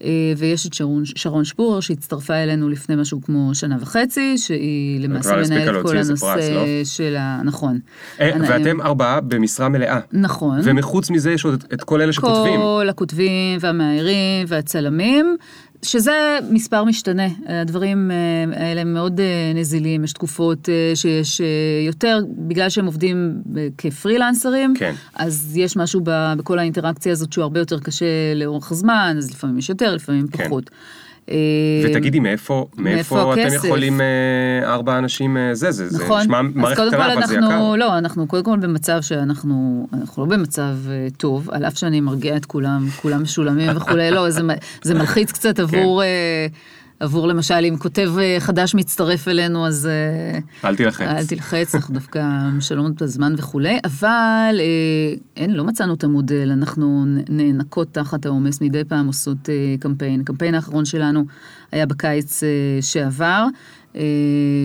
אה, ויש את שרון, שרון שפורר שהצטרפה אלינו לפני משהו כמו שנה וחצי, שהיא למעשה הספיקה מנהלת כל איזה פרס, הנושא לא? של ה... נכון. אה, אני- ואתם ארבעה במשרה מלאה. נכון. ומחוץ מזה יש עוד את- את כל אלה שכותבים. כל הכותבים והמאיירים והצלמים, שזה מספר משתנה. הדברים אה, האלה הם מאוד אה, נזילים, יש תקופות אה, שיש אה, יותר, בגלל שהם עובדים אה, כפרילנסרים, כן. אז יש משהו בכל האינטראקציה הזאת שהוא הרבה יותר קשה לאורך הזמן, אז לפעמים יש יותר, לפעמים כן. פחות. אה, ותגידי מאיפה, מאיפה אתם הכסף? יכולים אה, ארבעה אנשים אה, זה, זה, זה נכון, נשמע אז מערכת קטנה אבל זה יקר. לא, אנחנו קודם כל במצב שאנחנו, אנחנו לא במצב אה, טוב, על אף שאני מרגיעה את כולם, כולם משולמים וכולי, לא, זה, זה מלחיץ קצת כן. עבור, אה, עבור למשל, אם כותב אה, חדש מצטרף אלינו, אז... אה, אל תילחץ. אל תלחץ, אנחנו דווקא משלמות את הזמן וכולי, אבל אה, אין, לא מצאנו את המודל, אנחנו נאנקות תחת העומס, מדי פעם עושות קמפיין. הקמפיין האחרון שלנו היה בקיץ שעבר,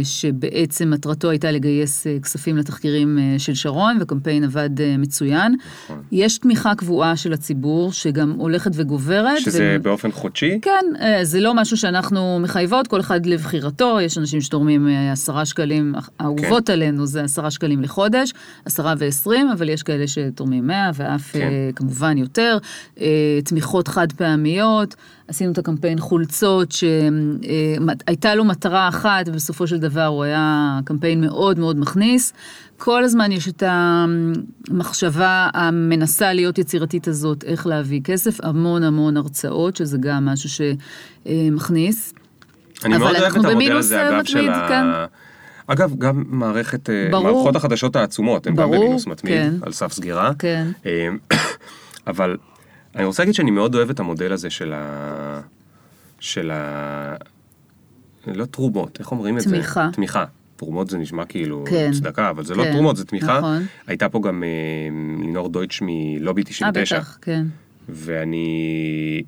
שבעצם מטרתו הייתה לגייס אה, כספים לתחקירים אה, של שרון, והקמפיין עבד אה, מצוין. נכון. יש תמיכה קבועה של הציבור, שגם הולכת וגוברת. שזה ו- באופן חודשי? כן, אה, זה לא משהו שאנחנו מחייבות, כל אחד לבחירתו, יש אנשים שתורמים אה, עשרה שקלים, האהובות עלינו זה עשרה שקלים לחודש, עשרה ועשרים, אבל יש כאלה שתורמים מאה ואף כן. אה, כמובן יותר, אה, תמיכות חד פעמיות, עשינו את הקמפיין חולצות שהייתה לו מטרה אחת ובסופו של דבר הוא היה קמפיין מאוד מאוד מכניס. כל הזמן יש את המחשבה המנסה להיות יצירתית הזאת, איך להביא כסף, המון המון הרצאות, שזה גם משהו שמכניס. אני מאוד אוהב את המודל הזה, אגב, מתמיד, של ה... כן. אגב, גם מערכת, אה, ברור. מערכות החדשות העצומות, הן גם במינוס מתמיד, כן. על סף סגירה. כן. אה, אבל אני רוצה להגיד שאני מאוד אוהב את המודל הזה של ה... של ה... לא תרומות, איך אומרים את זה? תמיכה. תמיכה. תרומות זה נשמע כאילו כן. צדקה, אבל זה לא כן, תרומות, זה תמיכה. נכון. הייתה פה גם אה, לינור דויטש מלובי אה, 99. בטח, כן. ואני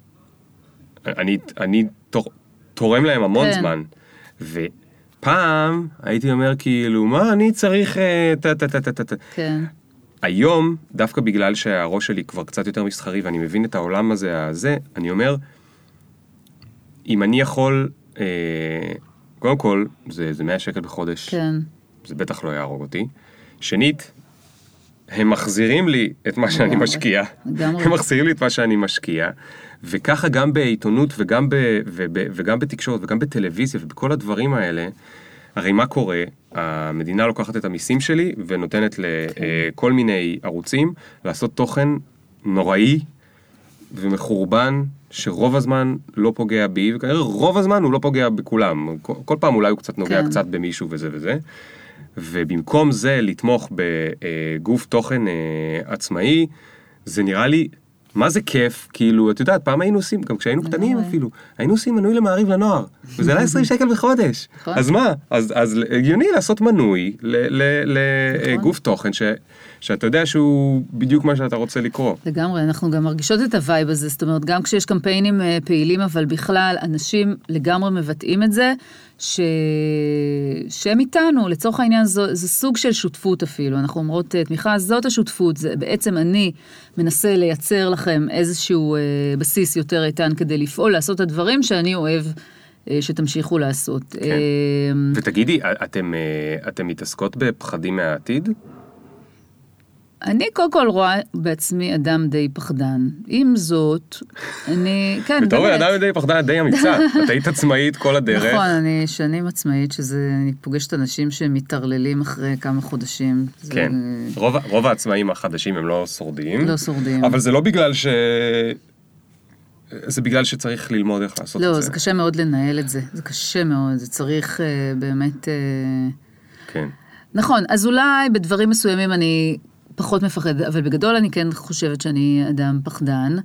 אני, אני תור, תורם להם המון כן. זמן. ופעם הייתי אומר כאילו, מה אני צריך... אה, טה טה טה טה טה טה. כן. היום, דווקא בגלל שהראש שלי כבר קצת יותר מסחרי ואני מבין את העולם הזה, הזה, אני אומר, אם אני יכול, אה, קודם כל, זה, זה 100 שקל בחודש, כן. זה בטח לא יהרוג אותי. שנית, הם מחזירים לי את מה שאני לגמרי, משקיע. לגמרי. הם מחזירים לי את מה שאני משקיע. וככה גם בעיתונות וגם, ב, וב, וגם בתקשורת וגם בטלוויזיה ובכל הדברים האלה, הרי מה קורה? המדינה לוקחת את המיסים שלי ונותנת כן. לכל מיני ערוצים לעשות תוכן נוראי ומחורבן, שרוב הזמן לא פוגע בי, וכנראה רוב הזמן הוא לא פוגע בכולם. כל, כל פעם אולי הוא קצת נוגע כן. קצת במישהו וזה וזה. ובמקום זה לתמוך בגוף תוכן אה, עצמאי, זה נראה לי, מה זה כיף, כאילו, את יודעת, פעם היינו עושים, גם כשהיינו קטנים. אפילו, היינו עושים מנוי למעריב לנוער, וזה עלה 20 שקל בחודש. נכון. אז מה? אז, אז הגיוני לעשות מנוי לגוף נכון. תוכן ש, שאתה יודע שהוא בדיוק מה שאתה רוצה לקרוא. לגמרי, אנחנו גם מרגישות את ה vibe הזה, זאת אומרת, גם כשיש קמפיינים אה, פעילים, אבל בכלל, אנשים לגמרי מבטאים את זה, ש... שהם איתנו, לצורך העניין, זו, זה סוג של שותפות אפילו, אנחנו אומרות, אה, תמיכה, זאת השותפות, זה בעצם אני מנסה לייצר לכם איזשהו אה, בסיס יותר איתן כדי לפעול, לעשות את הדברים שאני אוהב אה, שתמשיכו לעשות. כן. אה, ותגידי, אתם, אה, אתם מתעסקות בפחדים מהעתיד? אני קודם כל רואה בעצמי אדם די פחדן. עם זאת, אני, כן, בתור באמת. אדם די פחדן, די אמיצה. את היית עצמאית כל הדרך. נכון, אני שנים עצמאית, שזה, אני פוגשת אנשים שמתערללים אחרי כמה חודשים. זה כן, רוב, רוב העצמאים החדשים הם לא שורדים. לא שורדים. אבל זה לא בגלל ש... זה בגלל שצריך ללמוד איך לעשות לא, את זה. זה קשה מאוד לנהל את זה, זה קשה מאוד, זה צריך אה, באמת... אה, כן. נכון, אז אולי בדברים מסוימים אני פחות מפחדת, אבל בגדול אני כן חושבת שאני אדם פחדן.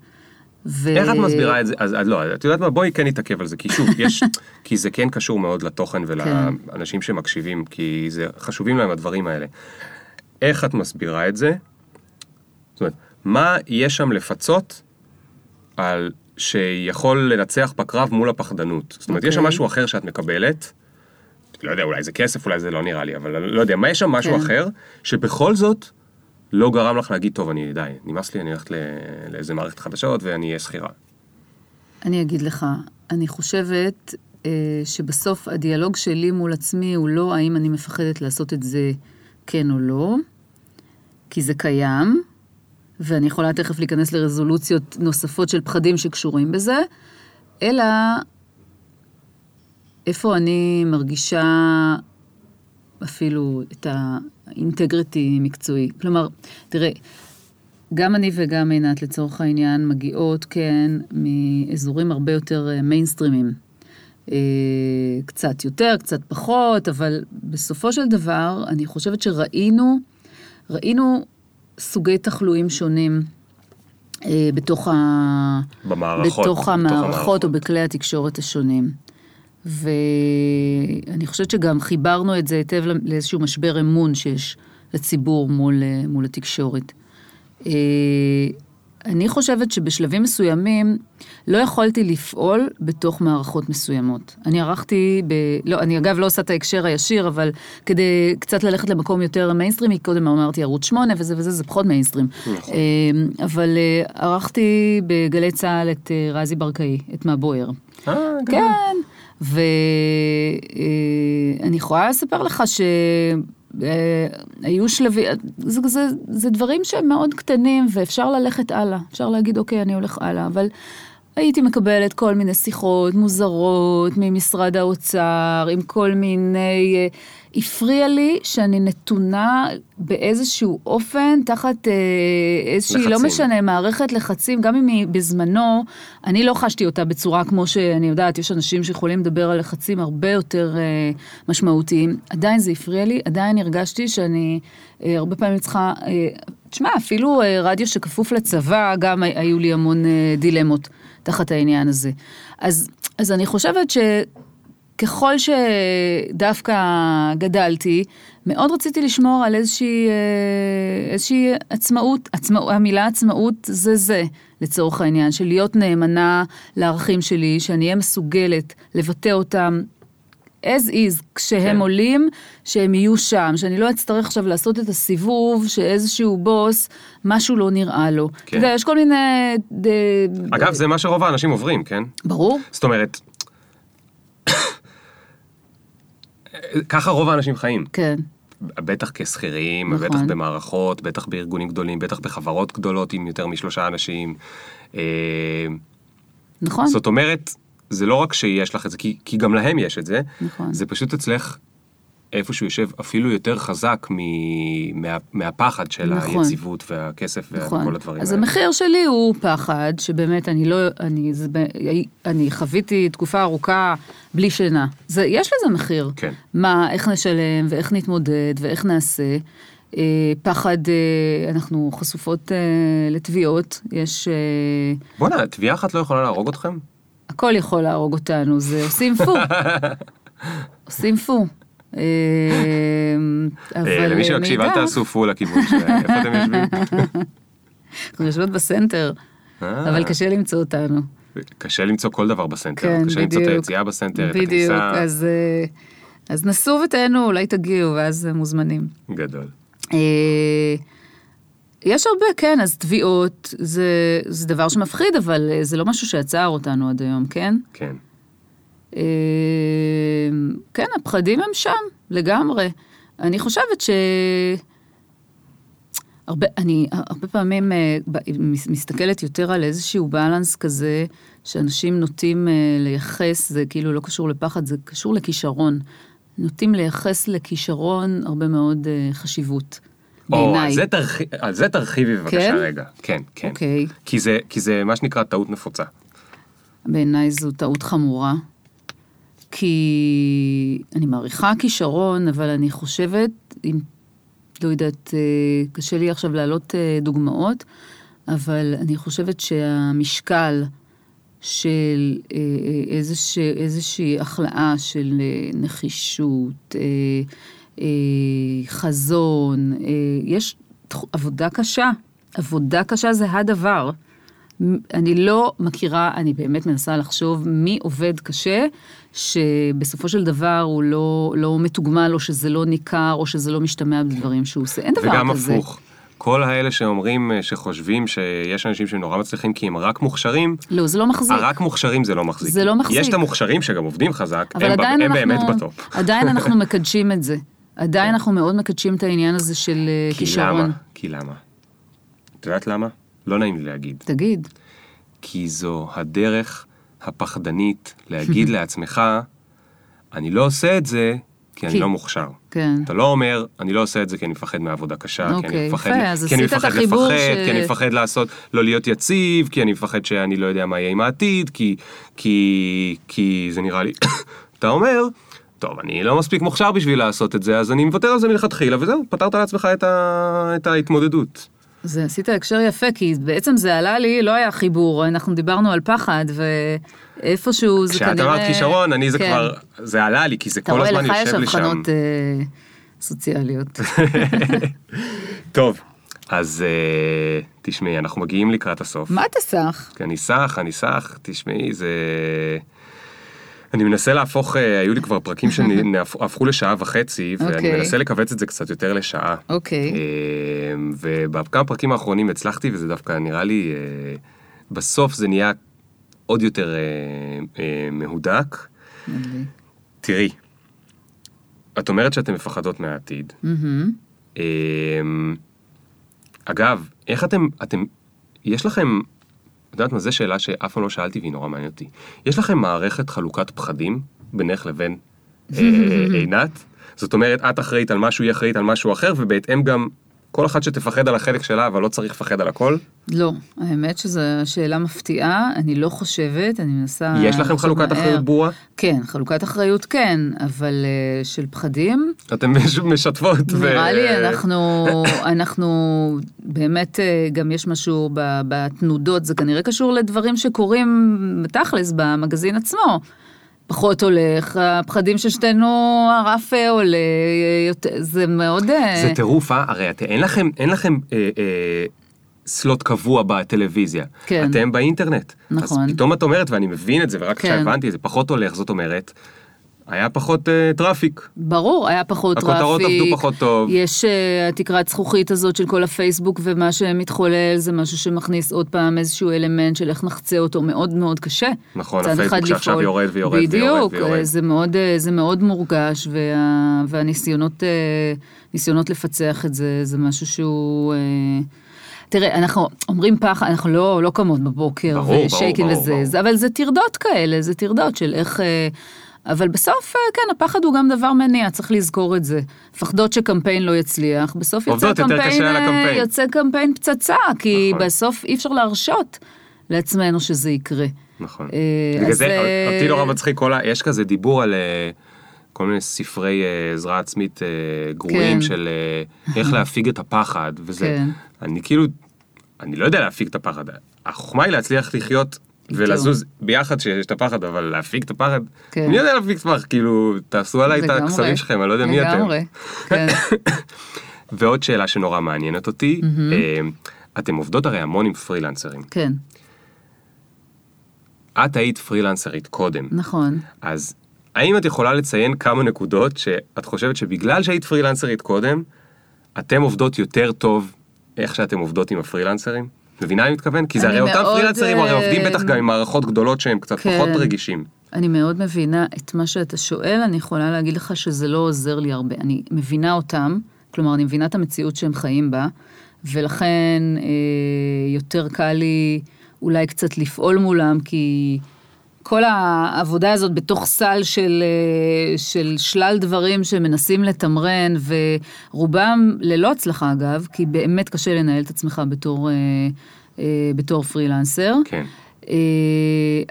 ו... איך את מסבירה את זה? אז אז לא, את יודעת מה, בואי כן נתעכב על זה, כי שוב, יש, כי זה כן קשור מאוד לתוכן כן. ולאנשים שמקשיבים, כי זה חשובים להם הדברים האלה. איך את מסבירה את זה? זאת אומרת, מה יש שם לפצות על שיכול לנצח בקרב מול הפחדנות? זאת אומרת, יש שם אוקיי. משהו אחר שאת מקבלת, לא יודע, אולי זה כסף, אולי זה לא נראה לי, אבל לא יודע, מה יש שם משהו כן. אחר, שבכל זאת לא גרם לך להגיד, טוב, אני, די, נמאס לי, אני הולכת לאיזה מערכת חדשות ואני אהיה שכירה. אני אגיד לך, אני חושבת אה, שבסוף הדיאלוג שלי מול עצמי הוא לא האם אני מפחדת לעשות את זה כן או לא, כי זה קיים, ואני יכולה תכף להיכנס לרזולוציות נוספות של פחדים שקשורים בזה, אלא איפה אני מרגישה אפילו את האינטגריטי מקצועי. כלומר, תראה, גם אני וגם עינת לצורך העניין מגיעות, כן, מאזורים הרבה יותר אה, מיינסטרימים. אה, קצת יותר, קצת פחות, אבל בסופו של דבר, אני חושבת שראינו, ראינו סוגי תחלואים שונים אה, בתוך, ה... במערכות. בתוך המערכות. המערכות או בכלי התקשורת השונים. ואני חושבת שגם חיברנו את זה היטב לאיזשהו משבר אמון שיש לציבור מול, אה, מול התקשורת. אה, אני חושבת שבשלבים מסוימים לא יכולתי לפעול בתוך מערכות מסוימות. אני ערכתי, ב... לא, אני אגב לא עושה את ההקשר הישיר, אבל כדי קצת ללכת למקום יותר מיינסטרימי, קודם אמרתי ערוץ 8 וזה וזה, זה פחות מיינסטרים. נכון. אה, אבל ערכתי בגלי צה"ל את רזי ברקאי, את מה בוער. אה, גם. כן, ואני יכולה לספר לך שהיו שלבים, זה, זה, זה דברים שהם מאוד קטנים ואפשר ללכת הלאה, אפשר להגיד אוקיי אני הולך הלאה, אבל הייתי מקבלת כל מיני שיחות מוזרות ממשרד האוצר עם כל מיני, אה, הפריע לי שאני נתונה באיזשהו אופן תחת אה, איזושהי, לא לחצים. משנה, מערכת לחצים, גם אם היא בזמנו, אני לא חשתי אותה בצורה כמו שאני יודעת, יש אנשים שיכולים לדבר על לחצים הרבה יותר אה, משמעותיים. עדיין זה הפריע לי, עדיין הרגשתי שאני אה, הרבה פעמים צריכה, אה, תשמע, אפילו אה, רדיו שכפוף לצבא, גם הי- היו לי המון אה, דילמות תחת העניין הזה. אז, אז אני חושבת ש... ככל שדווקא גדלתי, מאוד רציתי לשמור על איזושהי, אה, איזושהי עצמאות, עצמאות, המילה עצמאות זה זה, לצורך העניין, של להיות נאמנה לערכים שלי, שאני אהיה מסוגלת לבטא אותם as is, כשהם כן. כן. עולים, שהם יהיו שם, שאני לא אצטרך עכשיו לעשות את הסיבוב שאיזשהו בוס, משהו לא נראה לו. כן. אתה יודע, יש כל מיני... ד... אגב, זה מה שרוב האנשים עוברים, כן? ברור, זאת אומרת, ככה רוב האנשים חיים. כן. בטח כשכירים, נכון. בטח במערכות, בטח בארגונים גדולים, בטח בחברות גדולות עם יותר משלושה אנשים. אה, נכון. זאת אומרת, זה לא רק שיש לך את זה, כי, כי גם להם יש את זה, נכון. זה פשוט אצלך איפשהו יושב אפילו יותר חזק מ, מה, מהפחד של נכון. היציבות והכסף נכון. וכל הדברים אז האלה. המחיר שלי הוא פחד, שבאמת אני לא, אני, זה, אני חוויתי תקופה ארוכה בלי שינה. זה, יש לזה מחיר. כן. מה, איך נשלם ואיך נתמודד ואיך נעשה. אה, פחד, אה, אנחנו חשופות אה, לתביעות, יש... אה, בואנה, תביעה אחת לא יכולה להרוג אתכם? הכל יכול להרוג אותנו, זה עושים פו. עושים פו. אבל אה, למי שמקשיב, אל תעשו פול לכיוון שלהם. איפה אתם יושבים? אנחנו יושבות בסנטר, אה. אבל קשה למצוא אותנו. קשה למצוא כל דבר בסנטר. כן, קשה למצוא את. היציאה בסנטר, את בדיוק, הכניסה. אז, אה, אז נסו ותהנו, אולי תגיעו, ואז מוזמנים. גדול. יש הרבה, כן, אז תביעות זה, זה דבר שמפחיד, אבל זה לא משהו שעצר אותנו עד היום, כן? כן. אה, כן, הפחדים הם שם, לגמרי. אני חושבת ש... הרבה, אני הרבה פעמים אה, מסתכלת יותר על איזשהו בלנס כזה, שאנשים נוטים אה, לייחס, זה כאילו לא קשור לפחד, זה קשור לכישרון. נוטים לייחס לכישרון הרבה מאוד אה, חשיבות. או. על זה תרחי- על זה תרחיבי בבקשה כן? רגע. כן, כן. אוקיי. כי זה- כי זה מה שנקרא טעות נפוצה. בעיניי זו טעות חמורה, כי אני מעריכה כישרון, אבל אני חושבת, אם, לא יודעת, אה, קשה לי עכשיו להעלות אה, דוגמאות, אבל אני חושבת שהמשקל של אה, איזוש, איזושהי החלאה של נחישות, חזון, יש עבודה קשה. עבודה קשה זה הדבר. אני לא מכירה, אני באמת מנסה לחשוב מי עובד קשה, שבסופו של דבר הוא לא, לא מתוגמל, או שזה לא ניכר, או שזה לא משתמע בדברים שהוא עושה. אין דבר וגם כזה. הפוך. כל האלה שאומרים, אה, שחושבים שיש אנשים שהם נורא מצליחים כי הם רק מוכשרים, לא, זה לא מחזיק. הרק מוכשרים זה לא מחזיק. זה לא מחזיק. יש את המוכשרים שגם עובדים חזק, הם, הם אנחנו, באמת בטופ. עדיין אנחנו מקדשים את זה. עדיין אנחנו מאוד מקדשים את העניין הזה של אה, כי כישרון. למה? כי למה? את יודעת למה? לא נעים לי להגיד. תגיד, כי זו הדרך הפחדנית להגיד לעצמך, אני לא עושה את זה כי אני לא מוכשר. כן. אתה לא אומר, אני לא עושה את זה כי אני מפחד מעבודה קשה, כי אני אוקיי, מפחד, יפה, כי אני מפחד לפחד, ש- כי אני מפחד לעשות, לא להיות יציב, כי אני מפחד שאני לא יודע מה יהיה עם העתיד, כי, כי, כי זה נראה לי, אתה אומר, טוב, אני לא מספיק מוכשר בשביל לעשות את זה, אז אני מוותר על זה מלכתחילה, וזהו, פתרת לעצמך את, ה, את ההתמודדות. זה עשית הקשר יפה, כי בעצם זה עלה לי, לא היה חיבור, אנחנו דיברנו על פחד, ואיפשהו זה כנראה... כשאת אמרת כישרון, אני זה כן. כבר, זה עלה לי, כי זה אתה כל רואה, הזמן לך יש יושב לי שם. הבחנות אה, סוציאליות. טוב, אז אה, תשמעי, אנחנו מגיעים לקראת הסוף. מה אתה סך? כי אני סח, אני סח, תשמעי, זה... אני מנסה להפוך, אה, היו לי כבר פרקים שהפכו לשעה וחצי, ואני אוקיי. מנסה לכווץ את זה קצת יותר לשעה. אוקיי. אה, ובכמה פרקים האחרונים הצלחתי, וזה דווקא נראה לי, אה, בסוף זה נהיה עוד יותר אה, מהודק. תראי, את אומרת שאתן מפחדות מהעתיד. אמ, אגב, איך אתם, אתם, יש לכם, את יודעת מה, זו שאלה שאף פעם לא שאלתי והיא נורא מעניינת אותי. יש לכם מערכת חלוקת פחדים בינך לבין אה, עינת? זאת אומרת, את אחראית על משהו, היא אחראית על משהו אחר, ובהתאם גם כל אחת שתפחד על החלק שלה, אבל לא צריך לפחד על הכל. לא, האמת שזו שאלה מפתיעה, אני לא חושבת, אני מנסה... יש לכם חלוקת מהר. אחריות ברורה? כן, חלוקת אחריות כן, אבל אה, של פחדים, אתם מש- משתפות. ו- נראה לי אנחנו, אנחנו באמת, אה, גם יש משהו ב- בתנודות, זה כנראה קשור לדברים שקורים בתכלס במגזין עצמו. פחות הולך, הפחדים של שתינו, הרף עולה, זה מאוד... אה, זה טירוף, אה? הרי את, אין לכם, אין לכם אה, אה, סלוט קבוע בטלוויזיה. כן. אתם באינטרנט. נכון. אז פתאום את אומרת, ואני מבין את זה, ורק כן. כשהבנתי, זה פחות הולך, זאת אומרת, היה פחות אה, traffic. ברור, היה פחות traffic. הכותרות עבדו פחות טוב. יש אה, התקרת זכוכית הזאת של כל הפייסבוק, ומה שמתחולל זה משהו שמכניס עוד פעם איזשהו אלמנט של איך נחצה אותו מאוד מאוד קשה. נכון, הפייסבוק שעכשיו לפעול. יורד ויורד ויורד בדיוק, ויורד. אה, זה מאוד, אה, זה מאוד מורגש, וה, והניסיונות ניסיונות לפצח את זה, זה משהו שהוא... אה, תראה, אנחנו אומרים פחד, אנחנו לא, לא קמות בבוקר ברור, ברור, ו shaking ברור, וזה, ברור. זה, אבל זה טרדות כאלה, זה טרדות של איך... אבל בסוף, אה, כן, הפחד הוא גם דבר מניע, צריך לזכור את זה. מפחדות שקמפיין לא יצליח, בסוף יוצא קמפיין, אה. יוצא קמפיין פצצה, כי נכון. בסוף אי אפשר להרשות לעצמנו שזה יקרה. נכון. אה, בגלל אז, זה, אותי נורא מצחיק. יש כזה דיבור על כל מיני ספרי עזרה עצמית גרועים כן. של איך להפיג את הפחד, וזה... כן. אני כאילו, אני לא יודע להפיג את הפחד. החוכמה היא להצליח לחיות ולזוז ביחד שיש את הפחד, אבל להפיג את הפחד, כן. מי יודע להפיג את הפחד? כאילו, תעשו עליי את הקסמים שלכם, אני לא יודע מי אתם. לגמרי, כן. ועוד שאלה שנורא מעניינת אותי, אה, אתם עובדות הרי המון עם פרילנסרים. כן, את היית פרילנסרית קודם. נכון. אז האם את יכולה לציין כמה נקודות שאת חושבת שבגלל שהיית פרילנסרית קודם, אתם עובדות יותר טוב איך שאתם עובדות עם הפרילנסרים? מבינה אני מתכוון? כי זה הרי אותם פרילנסרים הרי אה, עובדים בטח גם עם מערכות גדולות שהם קצת כן. פחות רגישים. אני מאוד מבינה את מה שאתה שואל, אני יכולה להגיד לך שזה לא עוזר לי הרבה. אני מבינה אותם, כלומר, אני מבינה את המציאות שהם חיים בה, ולכן אה, יותר קל לי אולי קצת לפעול מולם, כי כל העבודה הזאת בתוך סל של, אה, של שלל דברים שמנסים לתמרן, ורובם ללא הצלחה אגב, כי באמת קשה לנהל את עצמך בתור, אה, אה, בתור פרילנסר. כן.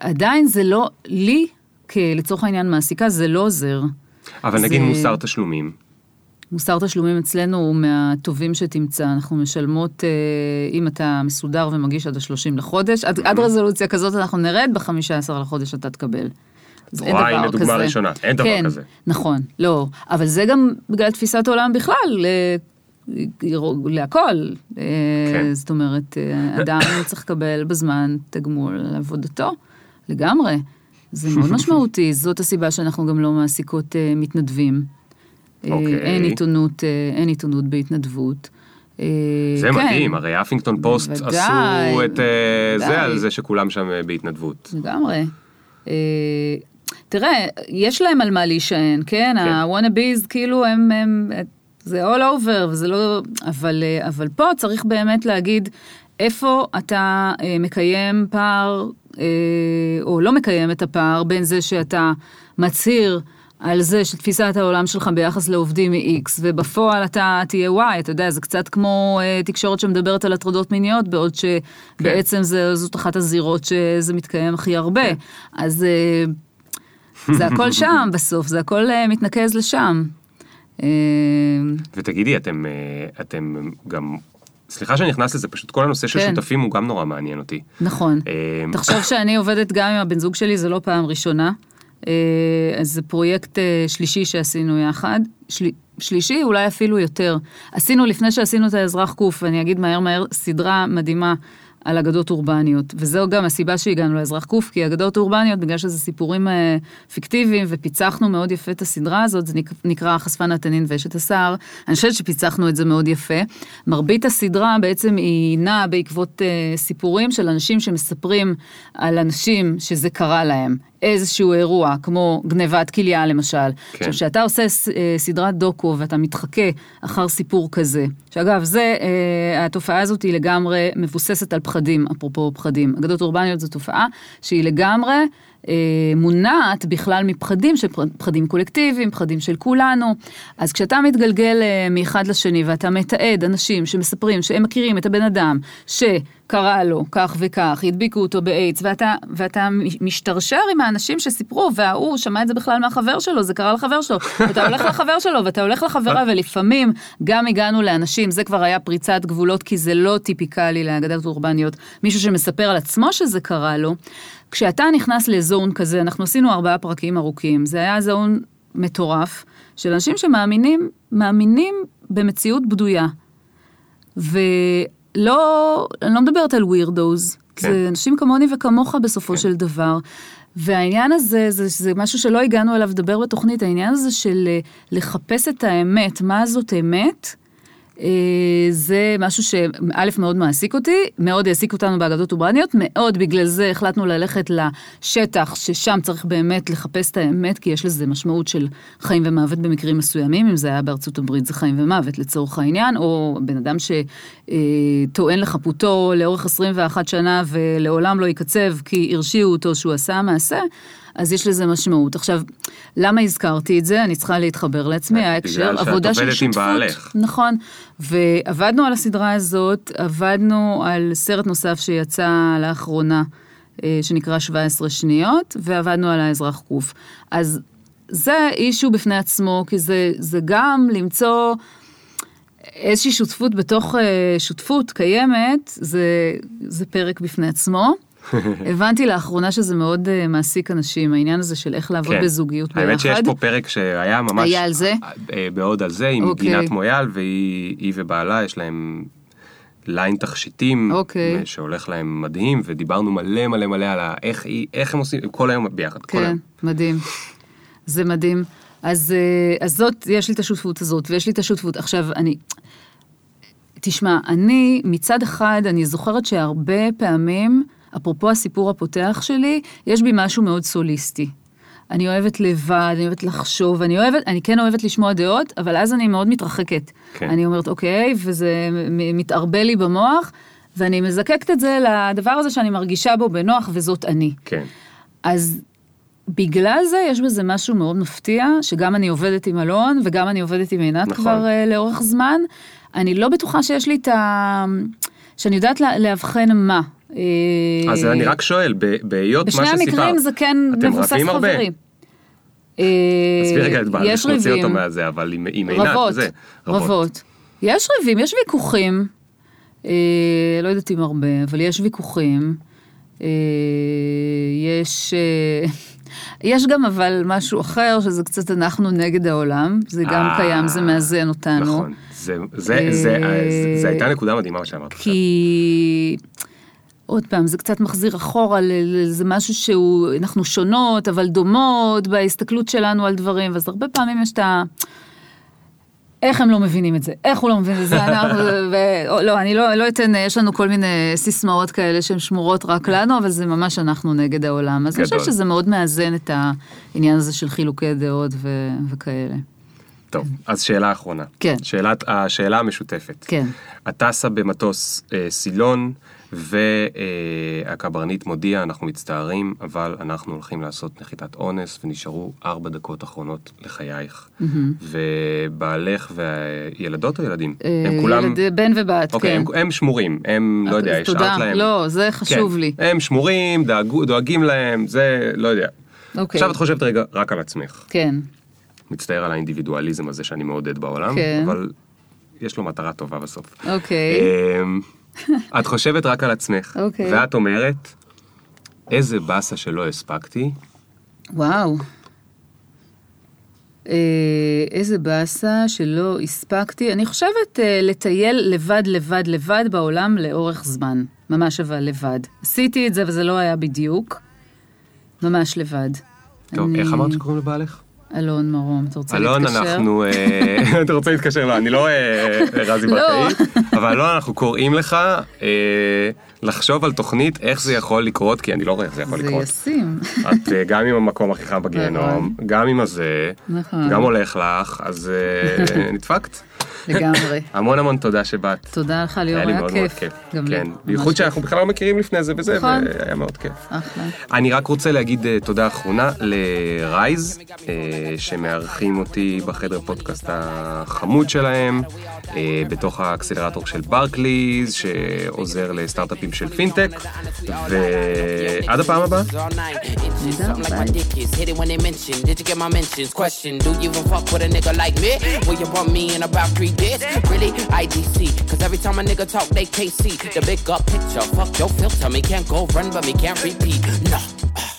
עדיין זה לא, לי, לצורך העניין מעסיקה, זה לא עוזר. אבל זה- נגיד מוסר תשלומים. מוסר תשלומים אצלנו הוא מהטובים שתמצא, אנחנו משלמות, אה, אם אתה מסודר ומגיש עד ה-30 לחודש, עד, עד רזולוציה כזאת אנחנו נרד, ב-15 לחודש אתה תקבל. אז אין דבר הנה דוגמה כזה. ראשונה, אין דבר כן, כזה. נכון, לא, אבל זה גם בגלל תפיסת עולם בכלל, אה, להכל. אה, כן. זאת אומרת, אדם צריך לקבל בזמן תגמול על עבודתו, לגמרי. זה מאוד משמעותי, זאת הסיבה שאנחנו גם לא מעסיקות מתנדבים. אה, אוקיי. אין עיתונות, אה, אין עיתונות בהתנדבות. אה, זה כן, מדהים, הרי אפינגטון פוסט בוודאי, עשו את אה, זה. על זה שכולם שם בהתנדבות. לגמרי. אה, תראה, יש להם על מה להישען, כן? ה-wannabes כאילו הם, הם, זה all over, וזה לא, אבל, אבל פה צריך באמת להגיד איפה אתה מקיים פער, או לא מקיים את הפער בין זה שאתה מצהיר על זה שתפיסת העולם שלך ביחס לעובדים היא X, ובפועל אתה תהיה Y, אתה יודע, זה קצת כמו אה, תקשורת שמדברת על הטרדות מיניות, בעוד שבעצם זה, זאת אחת הזירות שזה מתקיים הכי הרבה. אז אה, זה הכל שם בסוף, זה הכל אה, מתנקז לשם. אה, ותגידי, אתם, אה, אתם גם, סליחה שאני נכנס לזה, פשוט כל הנושא של כן. שותפים הוא גם נורא מעניין אותי. נכון. אה, תחשוב שאני עובדת גם עם הבן זוג שלי, זה לא פעם ראשונה. אה, אז זה פרויקט אה, שלישי שעשינו יחד. של... שלישי, אולי אפילו יותר. עשינו, לפני שעשינו את האזרח קוף, ואני אגיד מהר מהר, סדרה מדהימה על אגדות אורבניות. וזו גם הסיבה שהגענו לאזרח קוף, כי אגדות אורבניות, בגלל שזה סיפורים אה, פיקטיביים, ופיצחנו מאוד יפה את הסדרה הזאת, זה נק- נקרא חשפן התנין ואשת השר. אני חושבת שפיצחנו את זה מאוד יפה. מרבית הסדרה בעצם היא נעה בעקבות אה, סיפורים של אנשים שמספרים על אנשים שזה קרה להם. איזשהו אירוע, כמו גנבת כליה למשל. כן. עכשיו, כשאתה עושה אה, סדרת דוקו ואתה מתחכה אחר סיפור כזה, שאגב, זה, אה, התופעה הזאת היא לגמרי מבוססת על פחדים, אפרופו פחדים. אגדות אורבניות זו תופעה שהיא לגמרי אה, מונעת בכלל מפחדים, שפחדים קולקטיביים, פחדים של כולנו. אז כשאתה מתגלגל אה, מאחד לשני ואתה מתעד אנשים שמספרים שהם מכירים את הבן אדם, שקרה לו כך וכך, הדביקו אותו באיידס, ואתה, ואתה משתרשר עם האנשים שסיפרו, וההוא שמע את זה בכלל מהחבר שלו, זה קרה לחבר שלו, ואתה הולך לחבר שלו, ואתה הולך לחברה, ולפעמים גם הגענו לאנשים, זה כבר היה פריצת גבולות, כי זה לא טיפיקלי לאגדות אורבניות, מישהו שמספר על עצמו שזה קרה לו. כשאתה נכנס לזון כזה, אנחנו עשינו ארבעה פרקים ארוכים, זה היה זון מטורף, של אנשים שמאמינים, מאמינים במציאות בדויה. ולא, אני לא מדברת על ווירדוז, כן. זה אנשים כמוני וכמוך בסופו כן. של דבר. והעניין הזה, זה, זה משהו שלא הגענו אליו לדבר בתוכנית, העניין הזה של אה, לחפש את האמת, מה זאת אמת, זה משהו שא' מאוד מעסיק אותי, מאוד העסיק אותנו באגדות אוברניות, מאוד בגלל זה החלטנו ללכת לשטח ששם צריך באמת לחפש את האמת, כי יש לזה משמעות של חיים ומוות במקרים מסוימים, אם זה היה בארצות הברית זה חיים ומוות לצורך העניין, או בן אדם שטוען לחפותו לאורך 21 שנה ולעולם לא יקצב כי הרשיעו אותו שהוא עשה מעשה. אז יש לזה משמעות. עכשיו, למה הזכרתי את זה? אני צריכה להתחבר לעצמי, בגלל ההקשר, שאת עבודה של עובדת עם שותפות. בעלך. נכון, ועבדנו על הסדרה הזאת, עבדנו על סרט נוסף שיצא לאחרונה, אה, שנקרא 17 שניות, ועבדנו על האזרח קוף. אז זה אישו בפני עצמו, כי זה, זה גם למצוא איזושהי שותפות בתוך אה, שותפות קיימת, זה, זה פרק בפני עצמו. הבנתי לאחרונה שזה מאוד אה, מעסיק אנשים, העניין הזה של איך לעבוד כן. בזוגיות ביחד. האמת שיש פה פרק שהיה ממש... היה על זה? אה, בעוד על זה, עם אוקיי. גינת מויאל, והיא היא ובעלה, יש להם ליין תכשיטים, אוקיי. שהולך להם מדהים, ודיברנו מלא מלא מלא על ה- איך איך הם עושים, כל היום ביחד, כל כן, היום. מדהים. זה מדהים. אז, אה, אז זאת, יש לי את השותפות הזאת, ויש לי את השותפות. עכשיו, אני... תשמע, אני, מצד אחד, אני זוכרת שהרבה פעמים, אפרופו הסיפור הפותח שלי, יש בי משהו מאוד סוליסטי. אני אוהבת לבד, אני אוהבת לחשוב, אני אוהבת, אני כן אוהבת לשמוע דעות, אבל אז אני מאוד מתרחקת. כן. אני אומרת, אוקיי, וזה מתערבל לי במוח, ואני מזקקת את זה לדבר הזה שאני מרגישה בו בנוח, וזאת אני. כן. אז בגלל זה יש בזה משהו מאוד מפתיע, שגם אני עובדת עם אלון וגם אני עובדת עם עינת נכון. כבר uh, לאורך זמן. אני לא בטוחה שיש לי את ה... שאני יודעת לאבחן מה. אה, אז אני רק שואל, בהיות מה בשני שסיפרת, המקרים זה כן אתם מבוסס רבים הרבה? חברים. אה, עזבי רגע את בעלך, יש נוציא אותו ריבים. מהזה, אבל עם עם עינת רבות, וזה. רבות. יש ריבים, יש ויכוחים. אה, לא יודעת אם הרבה, אבל יש ויכוחים. אה, יש... אה, יש גם אבל משהו אחר, שזה קצת אנחנו נגד העולם, זה גם אה, קיים, זה מאזן אותנו. נכון, זה, אה, הייתה נקודה מדהימה מה שאמרת. עכשיו. עוד פעם, זה קצת מחזיר אחורה, זה משהו שהוא, אנחנו שונות, אבל דומות בהסתכלות שלנו על דברים, ואז הרבה פעמים יש את ה... איך הם לא מבינים את זה? איך הוא לא מבין את זה? אנחנו, ו... לא, אני לא, לא אתן, יש לנו כל מיני סיסמאות כאלה שהן שמורות רק לנו, אבל זה ממש אנחנו נגד העולם. אז אני גדול. חושבת שזה מאוד מאזן את העניין הזה של חילוקי דעות ו... וכאלה. טוב, אז שאלה אחרונה. כן. שאלת, השאלה המשותפת. כן. את טסה במטוס אה, סילון, והקברניט מודיע, אנחנו מצטערים, אבל אנחנו הולכים לעשות נחיתת אונס, ונשארו ארבע דקות אחרונות לחייך. ובעלך וילדות או ילדים? הם כולם... ילד, בן ובת, אוקיי, כן. הם, הם שמורים, הם, לא יודע, השארת. להם. לא, זה חשוב כן, לי. הם שמורים, דאגו, דואגים להם, זה, לא יודע. אוקיי. עכשיו את חושבת רגע רק על עצמך. כן. מצטער על האינדיבידואליזם הזה שאני מעודד בעולם, כן. אבל יש לו מטרה טובה בסוף. אוקיי. את חושבת רק על עצמך, אוקיי. ואת אומרת, איזה באסה שלא הספקתי, וואו. אה, איזה באסה שלא הספקתי. אני חושבת אה, לטייל לבד, לבד, לבד בעולם לאורך זמן. ממש אבל לבד. עשיתי את זה וזה לא היה בדיוק. ממש לבד. טוב, אני- איך אמרת שקוראים לבעלך? אלון מרום, אתה רוצה אלון, להתקשר? אנחנו... אה, אתה רוצה להתקשר? לא, אני לא אה, רזי לא. ברקאי, אבל אלון, אנחנו קוראים לך אה, לחשוב על תוכנית איך זה יכול לקרות, כי אני לא רואה איך זה יכול זה לקרות. ישים. את אה, גם עם המקום הכי חם בגיהנום, גם עם הזה, נכון. גם הולך לך, אז אה, נדפקת. לגמרי. המון המון תודה שבאת. תודה לך ליאור, היה לי היה מאוד מאוד כיף. גם לי. כן, בייחוד. שאנחנו בכלל לא מכירים לפני זה וזה, נכון. והיה מאוד כיף. אחלה. אני רק רוצה להגיד אה, תודה אחרונה ל Rise, אה, שמארחים אותי בחדר פודקאסט החמוד שלהם, בתוך האקסלרטור של ברקליז, שעוזר לסטארט-אפים של פינטק, ועד הפעם הבאה. The big up picture. Fuck your filter. Me can't go run, but me can't repeat. No.